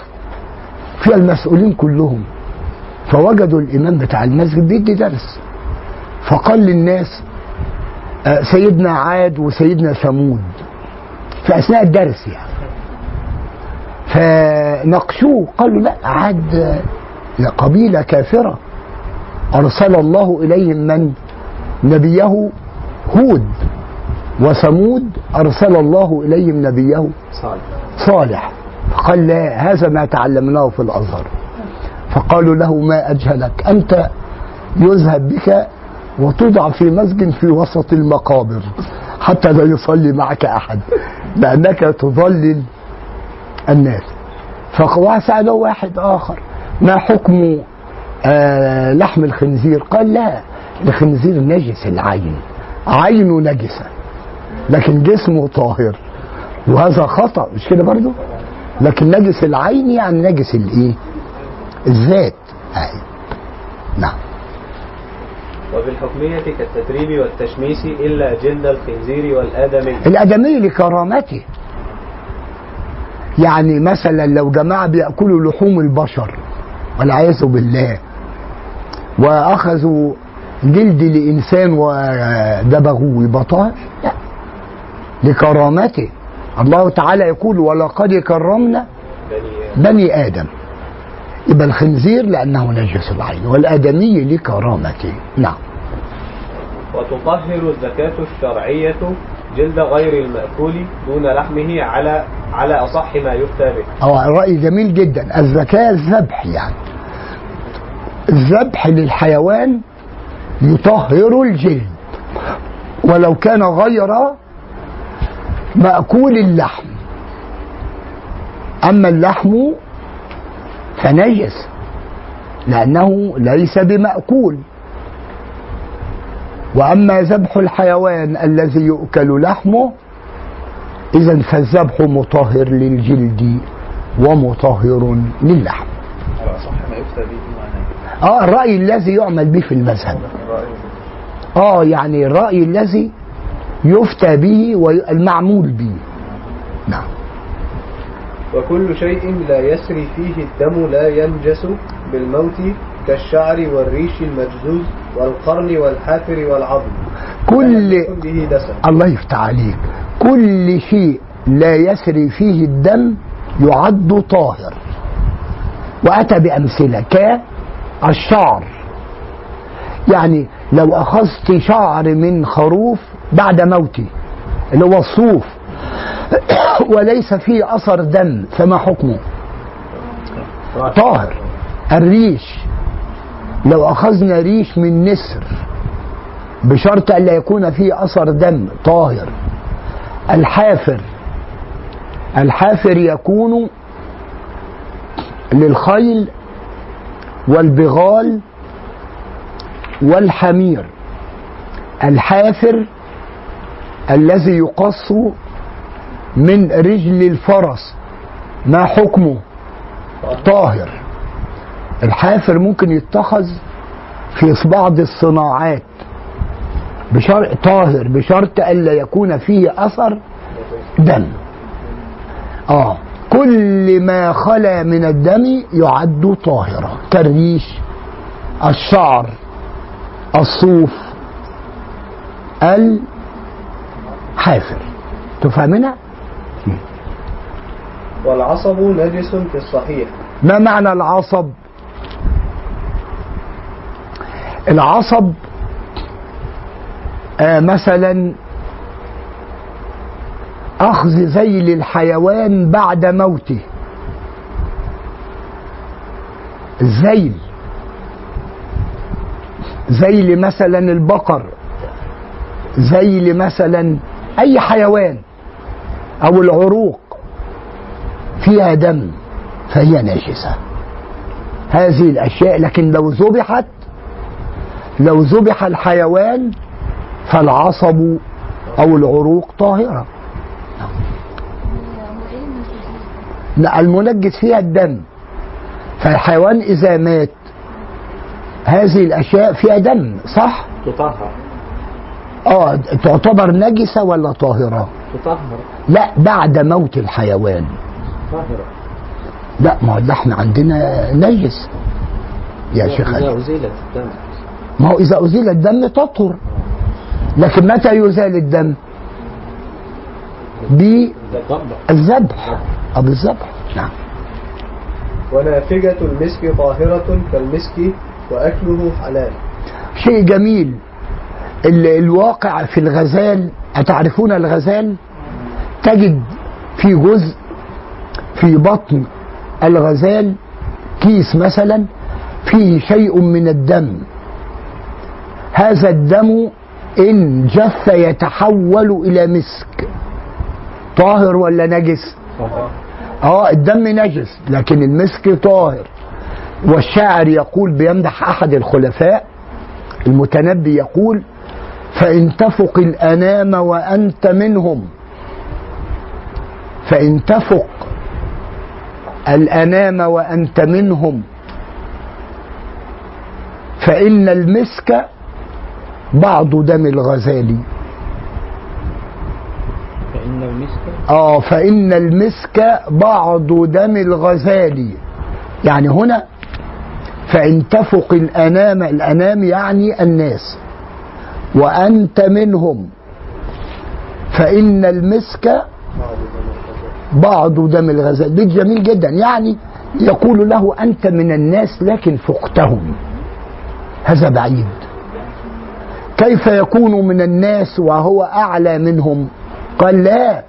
فيها المسؤولين كلهم. فوجدوا الإمام بتاع المسجد بيدي درس. فقال للناس آه سيدنا عاد وسيدنا ثمود. في أثناء الدرس يعني. فناقشوه قالوا لا عاد قبيلة كافرة. أرسل الله إليهم من؟ نبيه هود وثمود. أرسل الله إليهم نبيه صالح. صالح فقال لا هذا ما تعلمناه في الأزهر. فقالوا له ما أجهلك؟ أنت يذهب بك وتوضع في مسجد في وسط المقابر حتى لا يصلي معك أحد لأنك تضلل الناس. فسأله واحد آخر ما حكم آه لحم الخنزير؟ قال لا الخنزير نجس العين عينه نجسة لكن جسمه طاهر وهذا خطأ. مش كده برضو؟ لكن نجس العين يعني نجس الإيه؟ الذات. أهي. نعم. وبالحكمية كالتتريب والتشميس إلا جلد الخنزير والآدمي. الآدمي لكرامته. يعني مثلا لو جماعة بيأكلوا لحوم البشر والعياذ بالله وأخذوا جلد لإنسان ودبغوه طاهر؟ لا لكرامته. الله تعالى يقول ولقد كرمنا بني آدم. يبقى الخنزير لأنه نجس العين والآدمي لكرامته. نعم. وتطهر الزكاة الشرعية جلد غير المأكول دون لحمه على على أصح ما يفتى به. آه رأي جميل جدا. الزكاة الذبح يعني. الذبح للحيوان يطهر الجلد. ولو كان غير مأكول اللحم. أما اللحم فنجس. لأنه ليس بمأكول. وأما ذبح الحيوان الذي يؤكل لحمه إذا فالذبح مطهر للجلد ومطهر للحم. آه الرأي الذي يعمل به في المذهب. آه يعني الرأي الذي يفتى به والمعمول به. نعم. وكل شيء لا يسري فيه الدم لا ينجس بالموت كالشعر والريش المجزوز والقرن والحافر والعظم. كل به دسم. الله يفتح عليك. كل شيء لا يسري فيه الدم يعد طاهر. وأتى بأمثلة كالشعر يعني لو أخذت شعر من خروف بعد موته اللي هو الصوف [coughs] وليس فيه أثر دم فما حكمه؟ طاهر. الريش. لو أخذنا ريش من نسر بشرط ألا يكون فيه أثر دم طاهر الحافر الحافر يكون للخيل والبغال والحمير الحافر الذي يقص من رجل الفرس ما حكمه؟ طاهر. الحافر ممكن يتخذ في بعض الصناعات بشرط طاهر بشرط الا يكون فيه أثر دم. آه كل ما خلا من الدم يعد طاهرا كالريش الشعر الصوف الحافر. تفهمنا؟ والعصب نجس في الصحيح. ما معنى العصب؟ العصب آه مثلا أخذ ذيل الحيوان بعد موته. الذيل ذيل مثلا البقر ذيل مثلا أي حيوان أو العروق فيها دم فهي ناجسة. هذه الأشياء لكن لو ذبحت لو ذبح الحيوان فالعصب أو العروق طاهرة. لا المنجس فيها الدم. فالحيوان إذا مات هذه الأشياء فيها دم صح؟ تطهر. آه تعتبر نجسة ولا طاهرة؟ تطهر. لا بعد موت الحيوان. طاهرة. لا ما اللحم عندنا نجس. يا شيخ إذا. أزيلت الدم. ما هو إذا أزيل الدم تطهر لكن متى يزال الدم؟ بالذبح أو بالذبح نعم. ونافجة المسك طاهرة كالمسك وأكله حلال. شيء جميل. ال- الواقع في الغزال أتعرفون الغزال؟ تجد في جزء في بطن الغزال كيس مثلا فيه شيء من الدم. هذا الدم إن جف يتحول إلى مسك. طاهر ولا نجس؟ آه الدم نجس لكن المسك طاهر. والشاعر يقول بيمدح أحد الخلفاء المتنبي يقول فإن تفق الأنام وأنت منهم. فإن تفق الأنام وأنت منهم فإن المسك بعض دم الغزال فإن المسك؟ آه فإن المسك بعض دم الغزال يعني هنا فإن تفق الأنام الأنام يعني الناس. وأنت منهم. فإن المسك بعض دم الغزال بيت جميل جدا. يعني يقول له أنت من الناس لكن فقتهم. هذا بعيد. كيف يكون من الناس وهو أعلى منهم؟ قال لا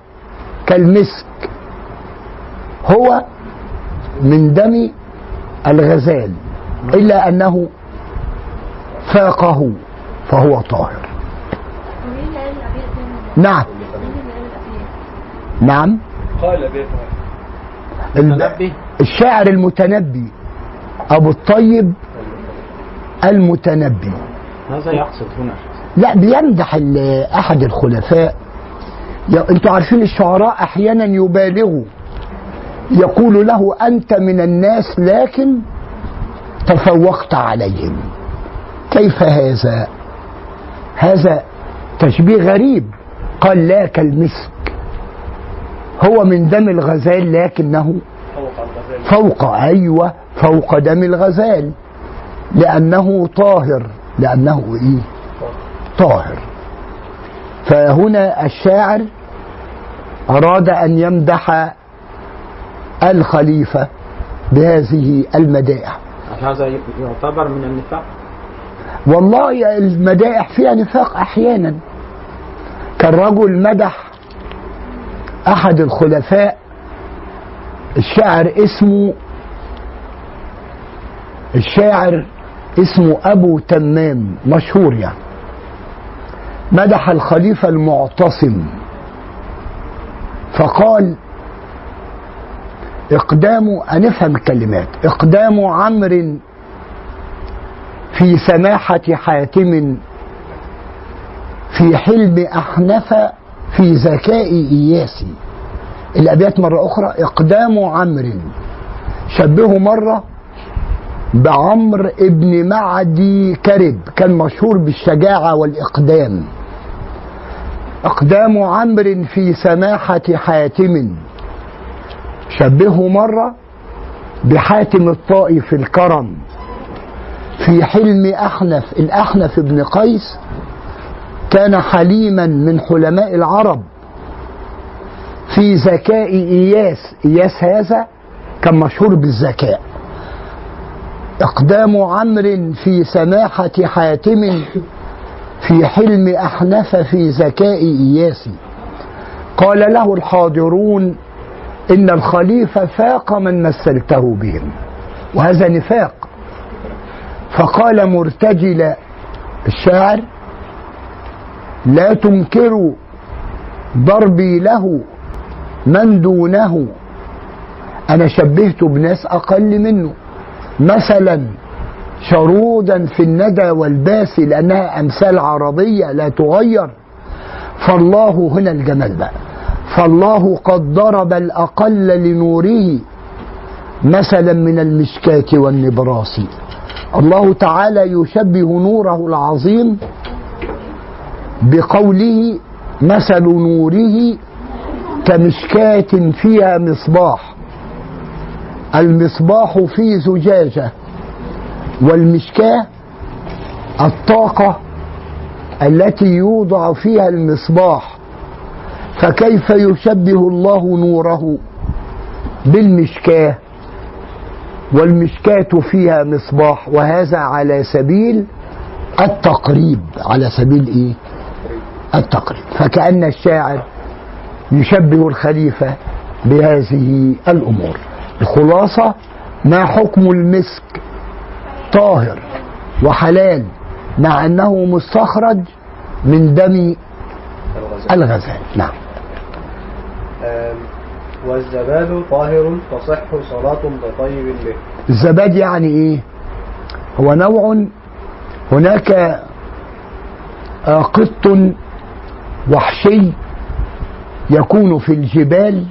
كالمسك. هو من دم الغزال إلا أنه فاقه فهو طاهر؟ نعم؟ نعم. قال الشاعر المتنبي أبو الطيب المتنبي. هذا يقصد هنا. لا بيمدح أحد الخلفاء. أنتوا عارفين الشعراء أحيانا يبالغوا. يقول له أنت من الناس لكن تفوقت عليهم. كيف هذا؟ هذا تشبيه غريب. قال لا كالمسك. هو من دم الغزال لكنه فوق الغزال فوق دم الغزال. لأنه طاهر. لأنه إيه؟ طاهر. فهنا الشاعر أراد أن يمدح الخليفة بهذه المدائح. هذا يعتبر من النفاق؟ والله المدائح فيها نفاق أحيانا. كان رجل مدح أحد الخلفاء الشاعر اسمه الشاعر اسمه أبو تمام مشهور يعني. مدح الخليفة المعتصم. فقال إقدام هنفهم الكلمات إقدام عمرو في سماحة حاتم في حلم أحنف في ذكاء إياسي الأبيات مرة أخرى إقدام عمرو. شبهه مرة بعمر ابن معدي كرب كان مشهور بالشجاعة والإقدام. إقدام عمرو في سماحة حاتم. شبهه مرة بحاتم الطائي في الكرم. في حلم أحنف الأحنف بن قيس كان حليما من حلماء العرب. في ذكاء إياس إياس هذا كان مشهور بالذكاء. إقدام عمرو في سماحة حاتم في حلم أحنف في ذكاء إياس. قال له الحاضرون إن الخليفة فاق من مثلته بهم. وهذا نفاق. فقال مرتجل الشاعر لا تنكروا ضربي له من دونه. أنا شبهته بناس أقل منه. مثلا شرودا في الندى والباس لأنها أمثال عربية لا تغير. فالله هنا الجمال بقى. فالله قد ضرب الأقل لنوره مثلا من المشكاة والنبراس. الله تعالى يشبه نوره العظيم بقوله مثل نوره كمشكاة فيها مصباح. المصباح في زجاجة والمشكاة الطاقة التي يوضع فيها المصباح. فكيف يشبه الله نوره بالمشكاة؟ والمشكاة فيها مصباح وهذا على سبيل التقريب. على سبيل إيه؟ التقريب. فكأن الشاعر يشبه الخليفة بهذه الأمور. الخلاصة ما حكم المسك؟ طاهر وحلال مع أنه مستخرج من دم الغزال. نعم. والزباد طاهر تصح صلاة بطيب به. الزباد يعني إيه؟ هو نوع هناك آه، قط وحشي يكون في الجبال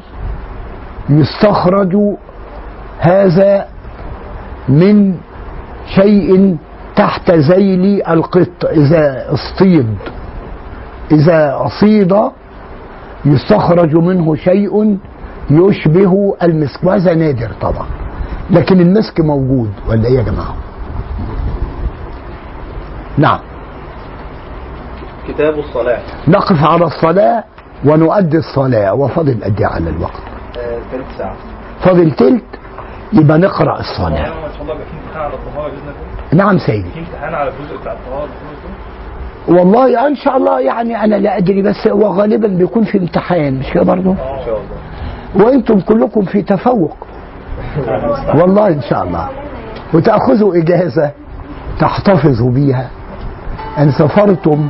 يستخرج هذا من شيء تحت ذيل القط. إذا اصطيد إذا اصيد يستخرج منه شيء يشبه المسك. وهذا نادر طبعا لكن المسك موجود. ولا إيه يا جماعة؟ نعم. كتاب الصلاة. نقف على الصلاة ونؤدي الصلاة. وفضل قد إيه على الوقت. آه، تلت ساعة. فاضل تلت. يبقى نقرأ ان بإذن الله. نعم سيدي. في امتحان على الجزء بتاع الطهاره؟ والله ان شاء الله يعني أنا لا ادري بس هو غالبا بيكون في امتحان مش كده برضه إن شاء الله. وأنتم كلكم في تفوق. والله ان شاء الله. وتأخذوا إجازة تحتفظوا بيها. ان سافرتم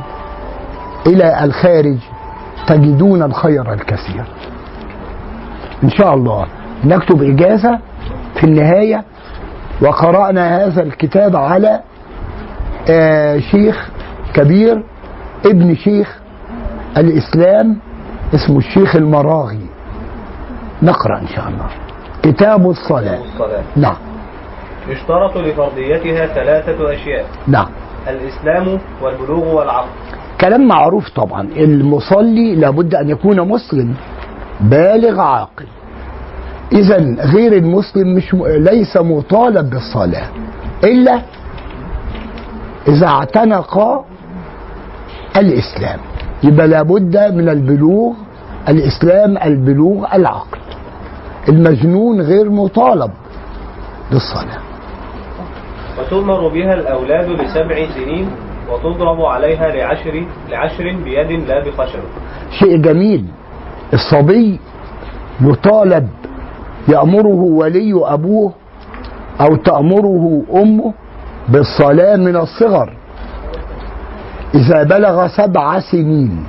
إلى الخارج تجدون الخير الكثير. إن شاء الله. نكتب إجازة في النهاية وقرأنا هذا الكتاب على آه شيخ كبير ابن شيخ الإسلام اسمه الشيخ المراغي. نقرأ إن شاء الله. كتاب الصلاة. الصلاة. نعم. يشترط لفرضيتها ثلاثة أشياء. نعم. الإسلام والبلوغ والعقل. كلام معروف طبعا. المصلي لابد أن يكون مسلم بالغ عاقل. اذا غير المسلم مش م... ليس مطالب بالصلاة. إلا إذا اعتنق الإسلام. يبقى لابد من البلوغ الإسلام البلوغ العقل. المجنون غير مطالب بالصلاة. وتؤمر بها الأولاد لسبع سنين وتضرب عليها لعشر لعشر بيد لا بخشب شيء جميل. الصبي يطالب يأمره ولي أبوه أو تأمره أمه بالصلاة من الصغر. إذا بلغ سبع سنين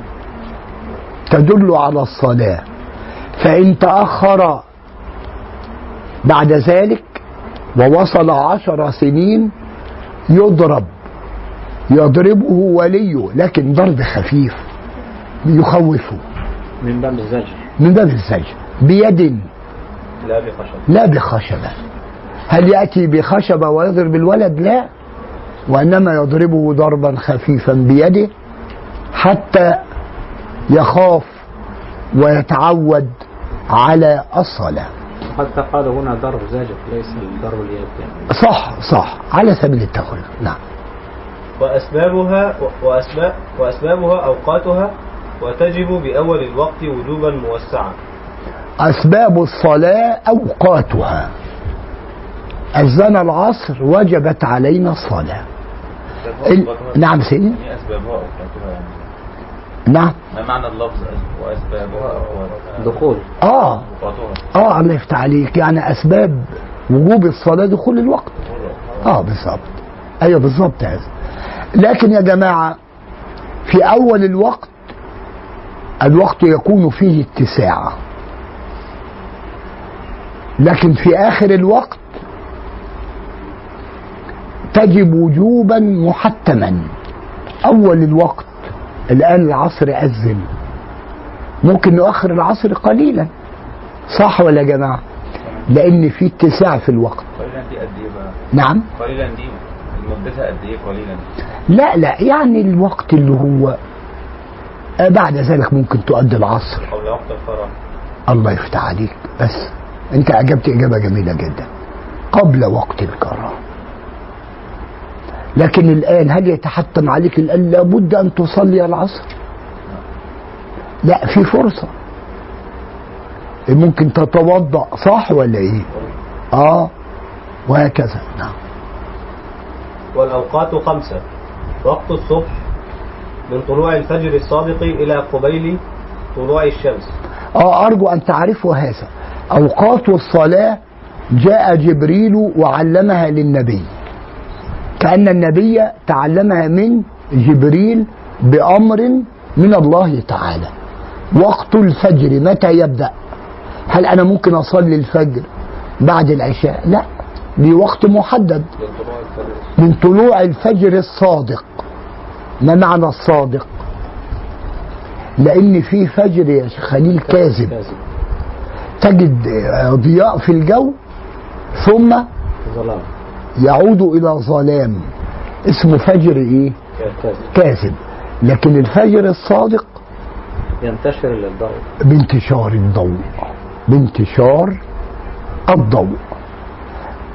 تدل على الصلاة. فإن تأخر بعد ذلك ووصل عشر سنين يضرب يضربه وليه لكن ضرب خفيف يخوفه. من باب الزجر. من باب الزجر بيد. لا بخشب لا بخشبة. هل يأتي بخشبة ويضرب الولد؟ لا. وإنما يضربه ضربا خفيفا بيده حتى يخاف ويتعود على الصلاة. حتى قال هنا ضرب زاجر ليس ضرب اليد. يعني. صح صح. على سبيل التخلف نعم. وأسبابها وأسباب وأسبابها أوقاتها وتجب بأول الوقت وجوبا موسعا. أسباب الصلاة أوقاتها. أذن العصر وجبت علينا الصلاة. ال... نعم سيدي. يعني أسبابها أوقاتها يعني؟ نعم. ما معنى اللفظ وأسبابها دخول. آه. أوقاتها. آه الله يفتح عليك. يعني أسباب وجوب الصلاة دخول الوقت. آه بالظبط أيوه بالظبط هذا لكن يا جماعة في أول الوقت الوقت يكون فيه اتساع. لكن في آخر الوقت تجب وجوبا محتما. أول الوقت الآن العصر اذن ممكن نؤخر العصر قليلا. صح ولا يا جماعة؟ لأن في اتساع في الوقت. قليلا دي قد إيه بقى؟ نعم؟ قليلا دي. مدتها قد إيه قليلا؟ لا لا يعني الوقت اللي هو آه، بعد ذلك ممكن تؤدي العصر. وقت الفرح. الله يفتح عليك بس. انت اجبت اجابة جميلة جدا. قبل وقت الكراهه لكن الآن هل يتحتم عليك الآن لابد أن تصلي العصر؟ لا في فرصة. ممكن تتوضأ صح ولا إيه؟ آه وهكذا. نعم. والأوقات خمسة. وقت الصبح من طلوع الفجر الصادق إلى قبيل طلوع الشمس. آه أرجو أن تعرفوا هذا. أوقات الصلاة جاء جبريل وعلمها للنبي. كأن النبي تعلمها من جبريل بأمر من الله تعالى. وقت الفجر متى يبدأ؟ هل أنا ممكن أصلي الفجر بعد العشاء؟ لا بوقت محدد. من طلوع الفجر الصادق. ما معنى الصادق؟ لأن في فجر يا خليل كاذب. تجد ضياء في الجو ثم ظلام. يعود إلى ظلام. اسمه فجر إيه؟ كاذب. لكن الفجر الصادق ينتشر الضوء. بانتشار الضوء. بانتشار الضوء.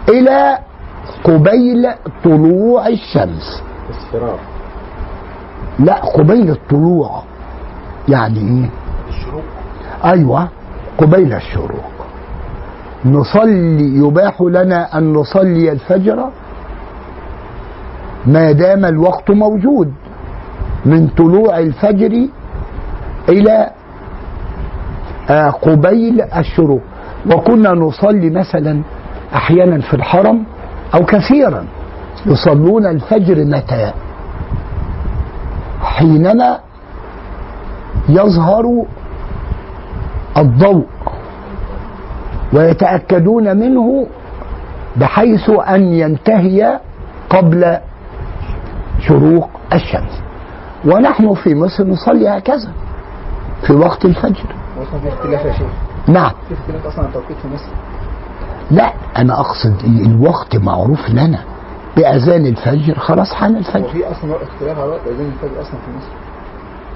إلى قبيل طلوع الشمس. اصفرار لا قبيل الطلوع. يعني إيه؟ الشروق. أيوه. قبيل الشروق. نصلي يباح لنا أن نصلي الفجر. ما دام الوقت موجود. من طلوع الفجر إلى آه، قبيل الشروق. وكنا نصلي مثلا أحيانا في الحرم أو كثيرا. يصلون الفجر متى؟ حينما يظهر الضوء. ويتأكدون منه بحيث أن ينتهي قبل شروق الشمس. ونحن في مصر نصلي هكذا في وقت الفجر. في اختلاف يا شيخ. نعم. في اختلاف أصلا التوقيت في مصر. لا أنا أقصد إيه الوقت معروف لنا. بأذان الفجر خلاص حان الفجر. في أصلا اختلاف على وقت أذان الفجر أصلا في مصر.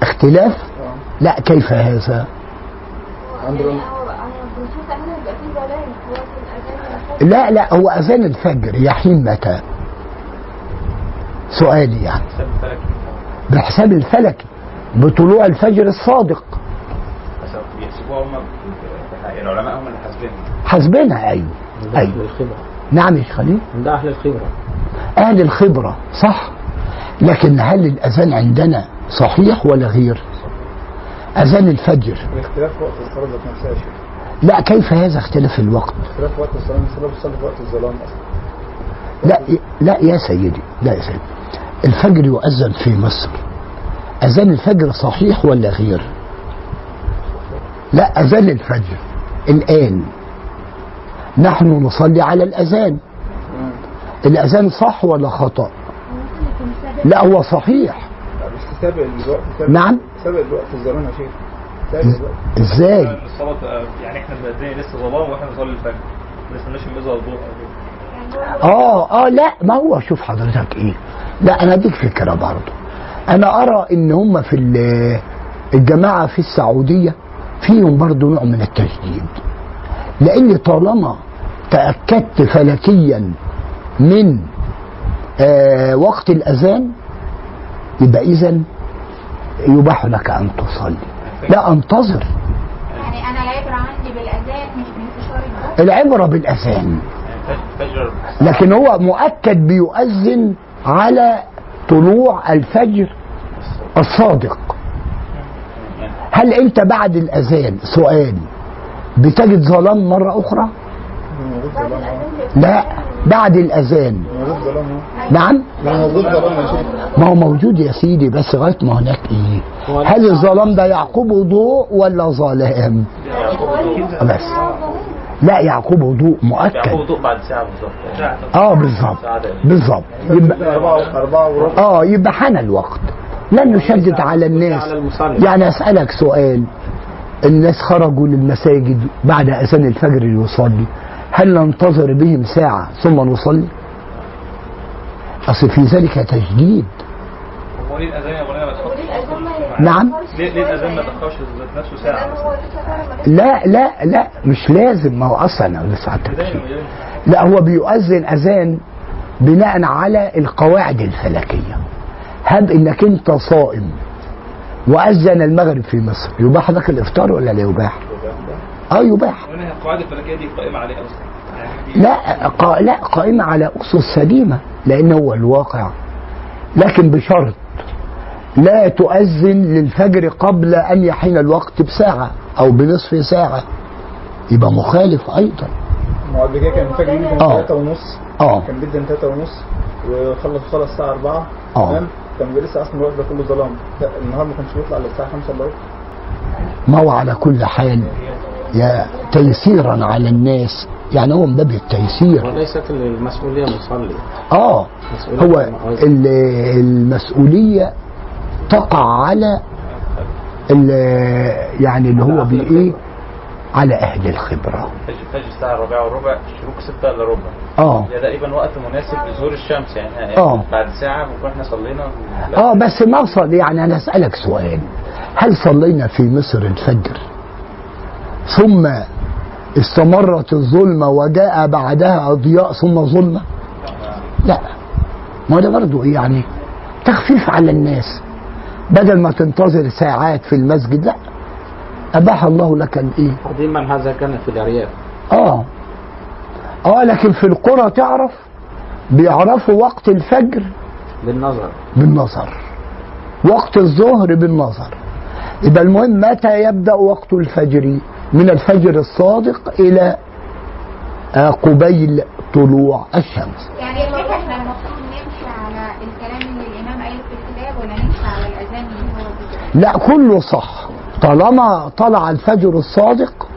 اختلاف؟ آه. لا كيف هذا؟ عند يعني رم- هو أنا بنشوف إحنا بيبقى فيه ظلام في وقت الاذان الفجر. لا لا هو أذان الفجر يحين متى؟ سؤالي يعني. حساب الفلك. بالحساب الفلكي بطلوع الفجر الصادق. حسب بيحسبوها هم العلماء هم اللي حاسبينها. حسبنا أيوه أيوه الخبرة. نعم يا شيخ خليل. عند أهل الخبرة. أهل الخبرة صح. لكن هل الأذان عندنا صحيح ولا غير؟ أذان الفجر. الاختلاف في وقت الصلاه ذات نفسها يا شيخ. لا كيف هذا اختلاف الوقت؟ اختلاف وقت الصلاة الصلاه بتصلي في وقت الظلام أصلا. لا لا يا سيدي لا يا سيدي. الفجر يؤذن في مصر. أذان الفجر صحيح ولا غير؟ لا أذان الفجر الآن. نحن نصلي على الأذان. الأذان صح ولا سبب لا هو صحيح. نعم. سابق الوقت الظلام يا شيخ. إزاي؟ الصلاة تبقى- يعني إحنا الدنيا لسه ظلام وإحنا نصلي الفجر. ما نستناش. يعني هو آه آه لا ما هو شوف حضرتك إيه؟ لا أنا أديك فكرة برضه. أنا أرى إن هم في ال- الجماعة في السعودية فيهم برضه نوع من التشديد. لأن طالما تأكدت فلكيا من آه وقت الأذان يبقى اذا يباح لك أن تصلي. لا انتظر. يعني أنا العبرة عندي بالأذان مش بانتشار العبرة بالأذان. لكن هو مؤكد بيؤذن على طلوع الفجر الصادق. هل أنت بعد الأذان سؤال بتجد ظلام مرة أخرى؟ لا بعد الأذان. نعم؟ ما هو موجود يا سيدي بس لغايه ما هناك إيه؟ هل الظلام ده يعقبه ضوء ولا ظلام بس. لا يعقبه ضوء يعقوب مؤكد ضوء بعد ساعة بالظبط. آه بالظبط. بالظبط. يبقى آه يبقى حان الوقت. لن نشدد على الناس. يعني أسألك سؤال. الناس خرجوا للمساجد بعد أذان الفجر ليصلي هل ننتظر بهم ساعة ثم نصلي أصل في ذلك تجديد هو ليه يا الأذان ما نعم. ليه ليه الاذان ما تاخرش نفسه جاش. لا لا لا مش لازم ما هو أصلا أنا لسه. لا هو بيؤذن أذان بناء على القواعد الفلكية هب إنك أنت صائم وأذن المغرب في مصر يباح لك الإفطار ولا لا يباح؟ آه يباح. القواعد الفلكيه دي قائمة عليها أصلا لا قا... لا قائمة على أسس سليمة لأن هو الواقع. لكن بشرط لا تؤذن للفجر قبل أن يحين الوقت بساعة أو بنصف ساعة. يبقى مخالف أيضا. ما هو قبل كده كان الفجر يجي آه. 3 ونص. آه. كان بيدن 3 ونص وخلص خلص الساعة 4 آه. تمام؟ كان لسه أصلا الوقت ده كله ظلام. لا النهار ما كانش بيطلع إلا الساعة 5 إلا ربع. ما هو على كل حال يا تيسيرا على الناس. يعني هو من باب التيسير وليست المسؤولية مصلي. آه هو المؤذن. ال- المسؤولية تقع على ال- يعني اللي هو بايه على أهل الخبرة. فجر فجر الساعة الرابعة والربع الشروق ستة إلا ربع. آه. ده تقريبا وقت مناسب لظهور الشمس يعني. يعني آه. بعد ساعة بنكون إحنا صلينا. آه بس ما صل يعني أنا أسألك سؤال. هل صلينا في مصر الفجر؟ ثم استمرت الظلمه وجاء بعدها ضياء ثم ظلمه لا ما ده برضه يعني تخفيف على الناس. بدل ما تنتظر ساعات في المسجد لا. أباح الله لك الإيه؟ قديما هذا كان في الأرياف. آه. آه لكن في القرى تعرف بيعرفوا وقت الفجر بالنظر. بالنظر. وقت الظهر بالنظر. يبقى المهم متى يبدأ وقت الفجر؟ من الفجر الصادق إلى آه، قبيل طلوع الشمس يعني يا شيخ إحنا المفروض نمشي على الكلام اللي الإمام قايله في الكتاب ولا نمشي على الأذان اللي هو؟ لا كله صح طالما طلع الفجر الصادق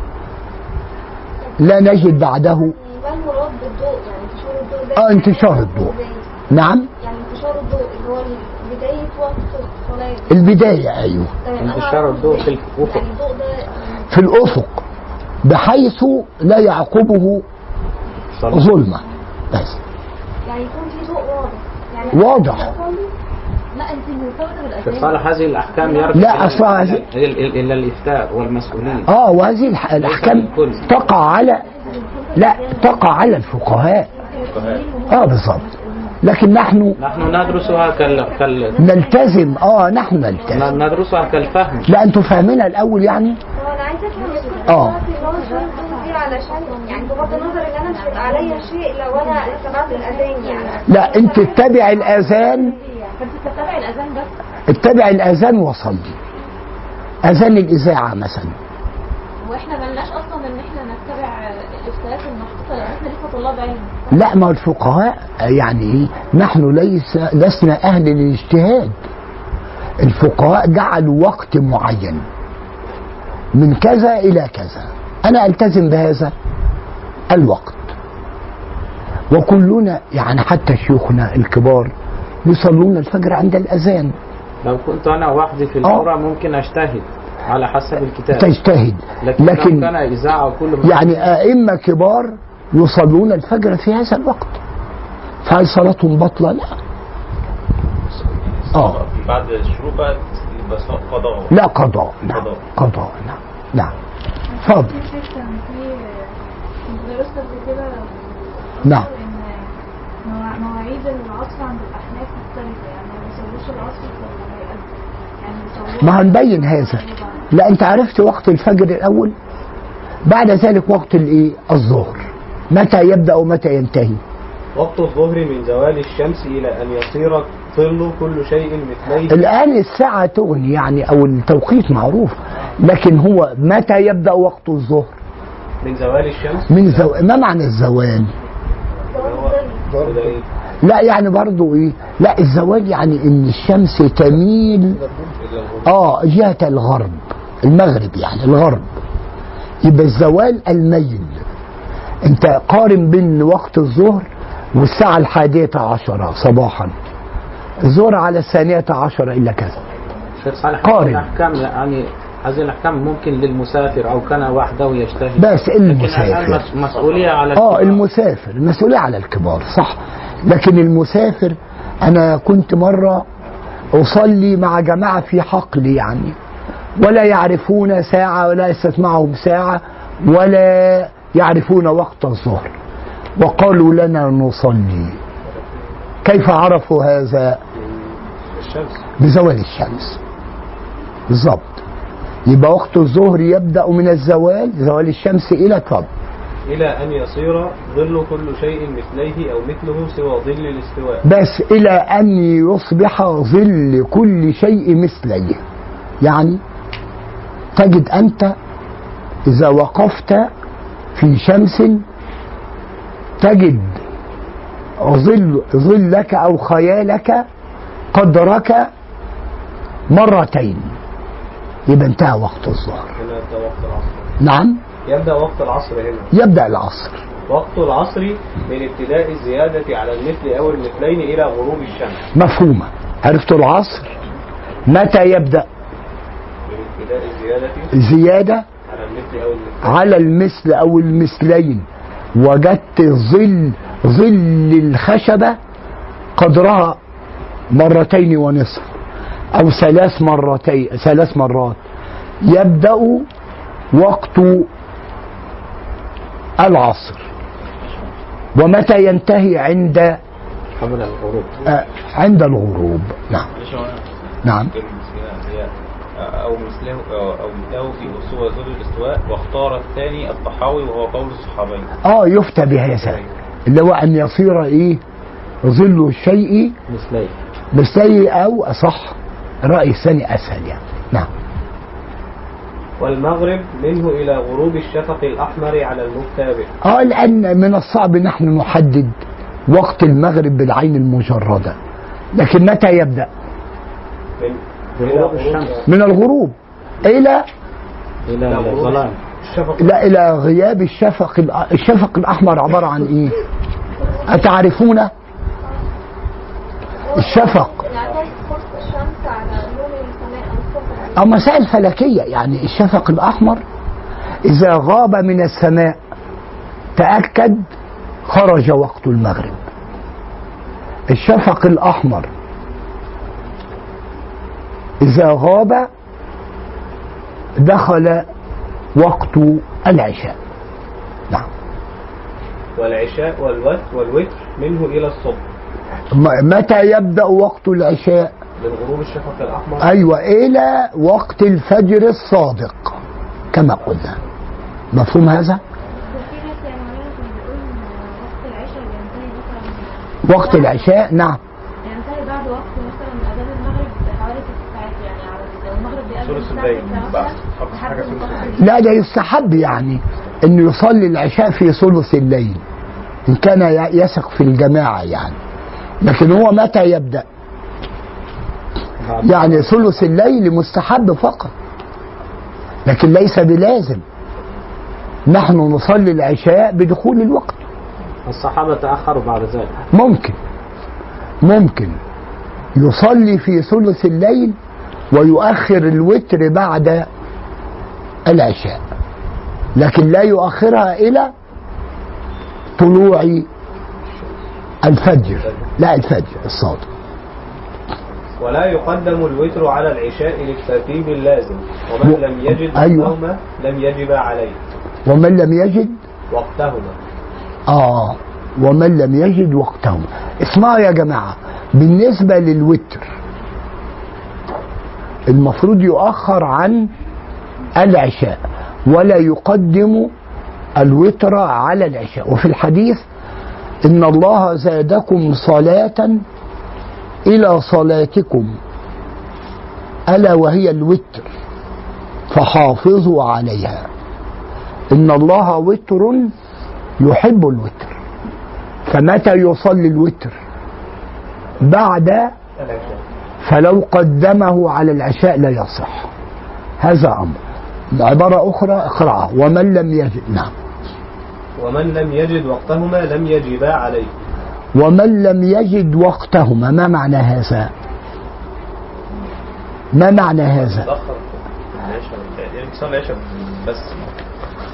لا نجد بعده ما المراد بالضوء يعني انتشار الضوء ده آه انتشار الضوء؟ نعم يعني انتشار الضوء اللي هو بداية وقت الصلاة البداية أيوه تمام، أنا انتشار الضوء في. الأفق. يعني الضوء ده في الأفق بحيث لا يعقبه ظلمة. بس. يعني يكون في ضوء واضح. يعني واضح. صالح هذه الأحكام يرجع لا، هذه- إلى إلى الإفتاء والمسؤولين. آه وهذه الأحكام تقع على لا تقع على الفقهاء. آه بالظبط لكن نحن نحن ندرسها كال... كال... نلتزم. آه نحن نلتزم. ندرسها كالفهم. لا أنتوا فاهمينها الأول يعني؟ هو أنا عايزة أفهم آه. دي علشان يعني بغض النظر إن أنا مش هيبقى عليا شيء لو أنا اتبعت الأذان يعني. لا أنت اتبع الأذان. فانت تتبع الأذان بس. اتبع الأذان وصلي. أذان الإذاعة مثلا. وإحنا ملناش أصلا إن إحنا الافتاءات المحطوطه لأن إحنا لسه طلاب علم. لا ما الفقهاء يعني نحن ليس لسنا أهل للاجتهاد. الفقهاء جعلوا وقت معين. من كذا إلى كذا. أنا ألتزم بهذا الوقت. وكلنا يعني حتى شيوخنا الكبار يصلون الفجر عند الأذان. لو كنت أنا وحدي في القرى ممكن أجتهد. على حسب الكتاب. تجتهد. لكن, لكن كان إذاعة وكل ما يعني أئمة كبار يصلون الفجر في هذا الوقت. فهل صلاتهم بطلة؟ لا. آه. بعد الشروق بقى قضاء. لا قضاء. نعم قضاء. قضاء. نعم نعم اتفضل. في شيخ كان في كنت درست قبل كده نعم مواعيد العصر عند الأحناف مختلفة. يعني ما بيصلوش العصر بيصلوه ما هنبين هذا. لا انت عرفت وقت الفجر الأول؟ بعد ذلك وقت الايه الظهر. متى يبدأ ومتى ينتهي؟ وقت الظهر من زوال الشمس إلى أن يصير ظل كل شيء مثليه. الآن الساعة تغني يعني أو التوقيت معروف لكن هو متى يبدأ وقت الظهر؟ من زوال الشمس؟ من زو... ما معنى الزوال؟ لا يعني برضو إيه؟ لا الزوال يعني إن الشمس تميل آه جهة الغرب المغرب يعني الغرب. يبقى الزوال الميل. أنت قارن بين وقت الظهر والساعة الحادية عشرة صباحا. الظهر على الثانية عشرة إلا كذا. قارن. الأحكام يعني هذه الأحكام ممكن للمسافر أو كان وحده يجتهد. بس لكن المسافر. مسؤولية على آه الكبار. المسافر المسؤولية على الكبار صح. لكن المسافر أنا كنت مرة أصلي مع جماعة في حقل يعني ولا يعرفون ساعة ولا يستسمعهم ساعة ولا يعرفون وقت الظهر. وقالوا لنا نصلي. كيف عرفوا هذا؟ بزوال الشمس. بالظبط يبقى وقت الظهر يبدأ من الزوال زوال الشمس إلى طب إلى أن يصير ظل كل شيء مثليه أو مثله سوى ظل الاستواء. بس إلى أن يصبح ظل كل شيء مثليه. يعني تجد أنت إذا وقفت في شمس تجد ظل ظلك أو خيالك قدرك مرتين. يبقى انتهى وقت الظهر. نعم. يبدأ وقت العصر هنا. يبدأ العصر. وقت العصر من ابتداء الزيادة على المثل أو المثلين إلى غروب الشمس. مفهومة. عرفت العصر؟ متى يبدأ؟ من ابتداء الزيادة زيادة على المثل أو المثلين. على المثل أو المثلين. وجدت ظل ظل الخشبة قدرها مرتين ونصف أو ثلاث مرتين ثلاث مرات. يبدأ وقت العصر. ومتى ينتهي عند قبل الغروب. آه، عند الغروب. نعم. نعم. أو مثله أو أو مثله في أصول ظل الاستواء واختار الثاني الطحاوي وهو قول الصحابي آه يفتى بهذا اللي هو أن يصير إيه؟ ظل الشيء مثلي مثلي أو أصح الراي الثاني أسهل يعني. نعم. والمغرب منه إلى غروب الشفق الأحمر على المغتاب آه لأن من الصعب نحن نحدد وقت المغرب بالعين المجردة. لكن متى يبدأ؟ من إلى من الغروب إلى إلى الظلام. الشفق. لا إلى غياب الشفق الشفق الأحمر عبارة عن إيه؟ أتعرفون؟ الشفق انعكاس قرص الشمس على لون السماء أو الصبح أو مسائل فلكية يعني الشفق الأحمر إذا غاب من السماء تأكد خرج وقت المغرب. الشفق الأحمر إذا غاب دخل وقت العشاء. نعم. والعشاء والوتر والوتر منه إلى الصبح. متى يبدأ وقت العشاء؟ من غروب الشفق الأحمر أيوة إلى وقت الفجر الصادق كما قلنا مفهوم هذا؟ وقت العشاء نعم ينتهي بعد وقت مثلا أذان المغرب بحوالي ست ساعات يعني على المغرب بيأذن ثلث الساعة الليل. 6 بعد. مثلا أقصى لحد حاجة ثلث منتصف الليل. الليل. لا ده يستحب يعني إنه يصلي العشاء في ثلث الليل إن كان يثق في الجماعة يعني لكن هو متى يبدأ يعني ثلث الليل مستحب فقط. لكن ليس بلازم. نحن نصلي العشاء بدخول الوقت. الصحابة تأخروا بعد ذلك. ممكن. ممكن. يصلي في ثلث الليل ويؤخر الوتر بعد العشاء. لكن لا يؤخرها إلى طلوع الفجر. لا الفجر الصادق ولا يقدم الوتر على العشاء للترتيب اللازم ومن و- لم يجد أيوة. وقتهما لم يجب عليه. ومن لم يجد؟ وقتهما. آه ومن لم يجد وقته اسمعوا يا جماعة بالنسبة للوتر المفروض يؤخر عن العشاء ولا يقدم الوتر على العشاء. وفي الحديث إن الله زادكم صلاة إلى صلاتكم. ألا وهي الوتر فحافظوا عليها. إن الله وتر يحب الوتر. فمتى يصلي الوتر؟ بعد فلو قدمه على العشاء لا يصح. هذا أمر. عبارة أخرى اقرأها. ومن لم يجد نعم. ومن لم يجد وقتهما لم يجبا عليه. ومن لم يجد وقتهما ما معنى هذا؟ ما معنى هذا؟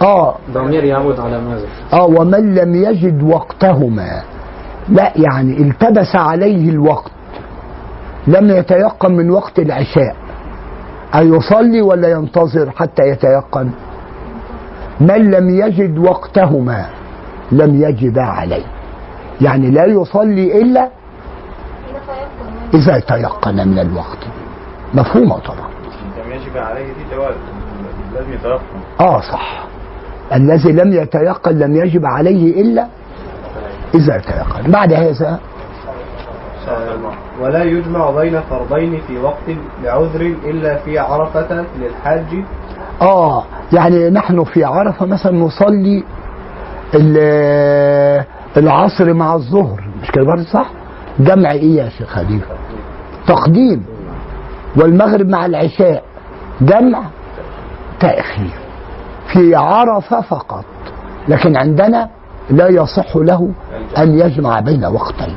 آه. ضمير يعود على ماذا؟ آه ومن لم يجد وقتهما. لا يعني التبس عليه الوقت. لم يتيقن من وقت العشاء. أيصلي ولا ينتظر حتى يتيقن؟ من لم يجد وقتهما لم يجب عليه. يعني لا يصلي إلا إذا تيقن من الوقت. مفهومة طبعا. لم يجب عليه دي لازم يتوقف آه صح. الذي لم يتيقن لم يجب عليه إلا إذا تيقن. بعد هذا ولا يجمع بين فرضين في وقت لعذر إلا في عرفة للحاج. آه يعني نحن في عرفة مثلا نصلي ال- العصر مع الظهر مش كده برضه صح؟ جمع إيه يا شيخ خليل؟ تقديم. والمغرب مع العشاء. جمع تأخير. في عرفة فقط. لكن عندنا لا يصح له أن يجمع بين وقتين.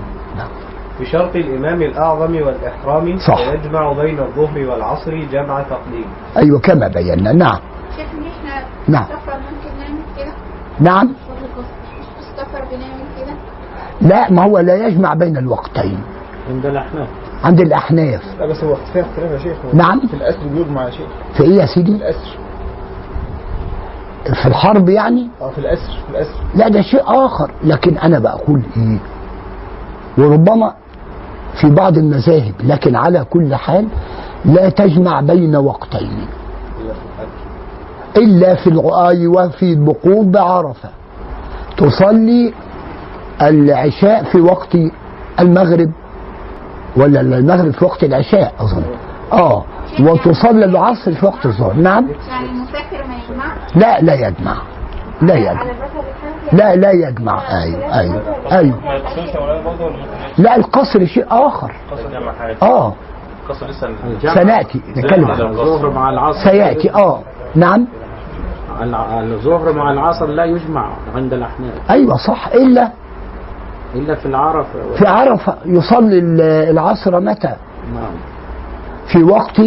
بشرط الإمام الأعظم والإحرام صح. فيجمع بين الظهر والعصر جمع تقديم. أيوة كما بينا. نعم. شايف ان إحنا نعم. ممكن نعمل كده؟ نعم. السفر بنعمل كده؟ لا ما هو لا يجمع بين الوقتين. عند الأحناف. عند الأحناف. لا بس هو فيها اختلاف يا شيخ. نعم. في الأسر بيجمع يا شيخ. في إيه يا سيدي؟ الأسر. في الحرب يعني؟ آه في الأسر في الأسر. لا ده شيء آخر. لكن أنا بقول إيه؟ وربما في بعض المذاهب لكن على كل حال لا تجمع بين وقتين. إلا في الغاي وفي البقوع بعرفة. تصلي العشاء في وقت المغرب؟ ولا المغرب في وقت العشاء أظن. آه وتصلي العصر في وقت الظهر. نعم. يعني المسافر ما يجمعش لا لا يجمع. لا يجمع. لا لا يجمع. أيوه أيوه أيوه. ما يقصرش ولا برضه ولا ممكن لا القصر شيء آخر. آه. قصر لسه سنأتي. نتكلم. على عنه. الظهر مع العصر. سيأتي. آه. نعم. الظهر مع العصر لا يجمع عند الأحناف. أيوه صح. إلا إلا في العرفة. في عرفة يصلي ال- العصر متى؟ نعم. في وقت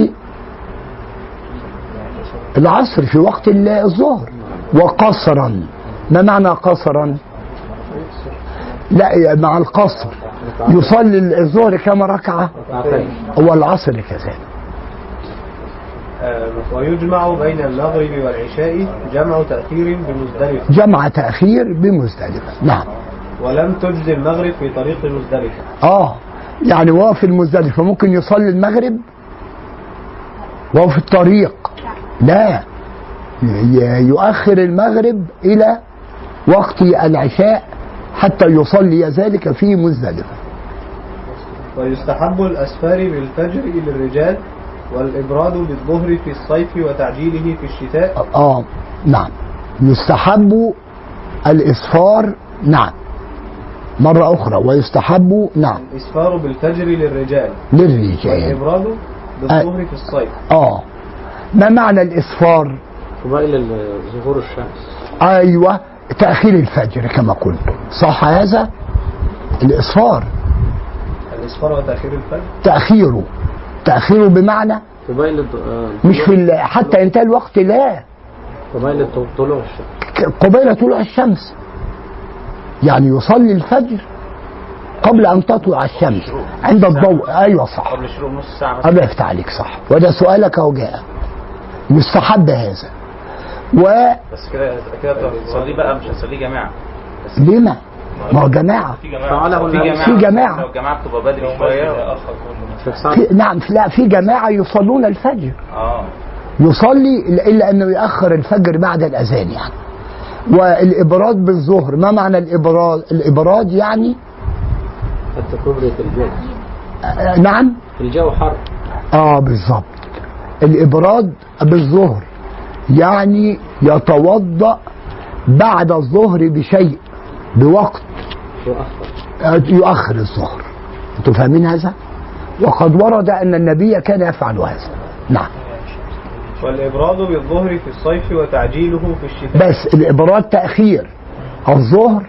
العصر في وقت ال- الظهر. وقصرا. ما معنى قصرا؟ لا مع القصر. يصلي الظهر كم ركعة؟ ركعتين. والعصر كذلك. ويجمع بين المغرب والعشاء جمع تأخير بمزدلفة. جمع تأخير بمزدلفة. نعم. ولم تجز المغرب في طريق مزدلفة. آه يعني وهو في المزدلفة. ممكن يصلي المغرب وهو في الطريق. لا. يؤخر المغرب إلى وقت العشاء حتى يصلي ذلك في مزدلفة. ويستحب الأسفار بالفجر للرجال والإبراد بالظهر في الصيف وتعجيله في الشتاء. آه نعم. يستحب الإسفار نعم. مرة أخرى ويستحب نعم. الإسفار بالفجر للرجال. للرجال. والإبراد بالظهر في الصيف. آه ما معنى الإسفار قبيل ظهور الشمس. أيوه تأخير الفجر كما قلت. صح هذا؟ الإصفار. الإسفار وتأخير الفجر؟ تأخيره. تاخيره بمعنى آه، مش في حتى انتهى الوقت لا. قبيل طلوع الشمس. قبيل طلوع الشمس. يعني يصلي الفجر قبل أن تطلع الشمس. عند الضوء. أيوه صح. قبل نص الله يفتح عليك صح. وده سؤالك اهو جاء. يستحب هذا. ولما بس كده كده تصلي بقى مش هتصليه جماعة. بس ما هو جماعة. في جماعة. في. جماعة. في جماعة. لو الجماعة بتبقى بدري شوية. شيخ سعد في نعم لا في جماعة يصلون الفجر. آه. يصلي إلا أنه يأخر الفجر بعد الأذان يعني. والإبراد بالظهر. ما معنى الإبراد الإبراد يعني حتى كبرة الجو. آه، نعم. الجو حر. آه بالظبط. الإبراد بالظهر يعني يتوضأ بعد الظهر بشيء بوقت. يؤخر. آه، يؤخر الظهر أنتم فاهمين هذا؟ وقد ورد أن النبي كان يفعل هذا. نعم. والإبراد بالظهر في الصيف وتعجيله في الشتاء. بس الإبراد تأخير. الظهر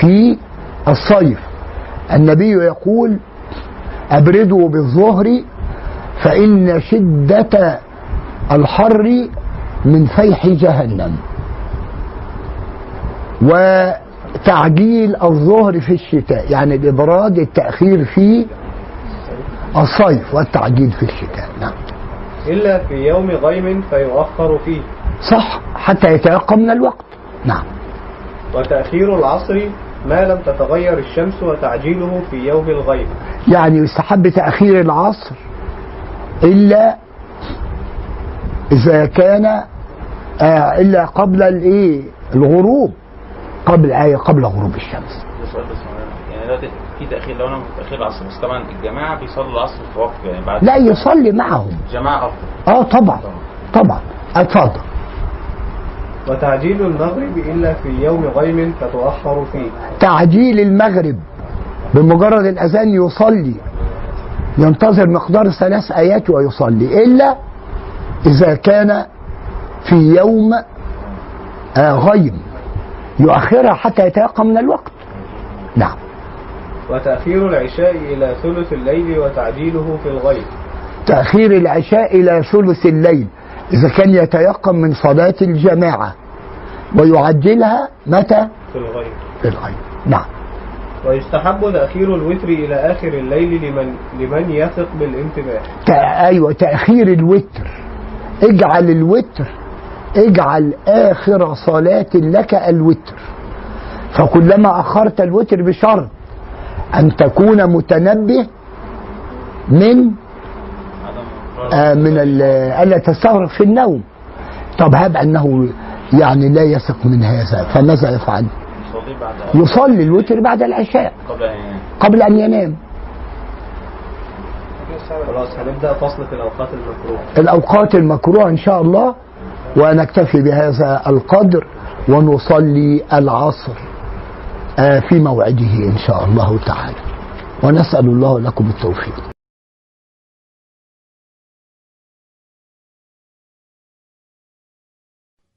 في الصيف. النبي يقول أبردوا بالظهر فإن شدة الحر من فيح جهنم. وتعجيل الظهر في الشتاء. يعني الإبراد التأخير في الصيف والتعجيل في الشتاء. نعم. إلا في يوم غيم فيؤخر فيه. صح حتى يتيقن من الوقت. نعم. وتأخير العصر ما لم تتغير الشمس وتعجيله في يوم الغيم. يعني يستحب تأخير العصر إلا إذا كان آه إلا قبل الإيه؟ الغروب. قبل آية قبل غروب الشمس. يعني في تأخير لو أنا في تاخير العصر بس طبعا الجماعة بيصلوا العصر في وقت يعني بعد لا يصلي معهم. جماعة أفضل. آه طبعا طبعا. اتفضل. وتعجيل المغرب إلا في يوم غيم فتؤخر فيه. تعجيل المغرب بمجرد الأذان يصلي ينتظر مقدار ثلاث آيات ويصلي إلا إذا كان في يوم آه غيم. يؤخرها حتى يتيقن من الوقت. نعم. وتأخير العشاء إلى ثلث الليل وتعجيله في الغيم تأخير العشاء إلى ثلث الليل. إذا كان يتيقن من صلاة الجماعة. ويعجلها متى؟ في الغيم في الغيب. نعم. ويستحب تأخير الوتر إلى آخر الليل لمن لمن يثق بالانتباه. تأ- أيوه تأخير الوتر. اجعل الوتر اجعل آخر صلاة لك الوتر. فكلما أخرت الوتر بشرط أن تكون متنبه من آه من ال- ألا تستغرق في النوم. طب هب أنه يعني لا يثق من هذا فماذا يفعل؟ يصلي بعد يصلي الوتر بعد العشاء. قبل أن ينام. قبل أن ينام. خلاص هنبدأ فصل في الأوقات المكروهة. الأوقات المكروهة إن شاء الله. ونكتفي بهذا القدر ونصلي العصر آه، في موعده إن شاء الله تعالى. ونسأل الله لكم التوفيق.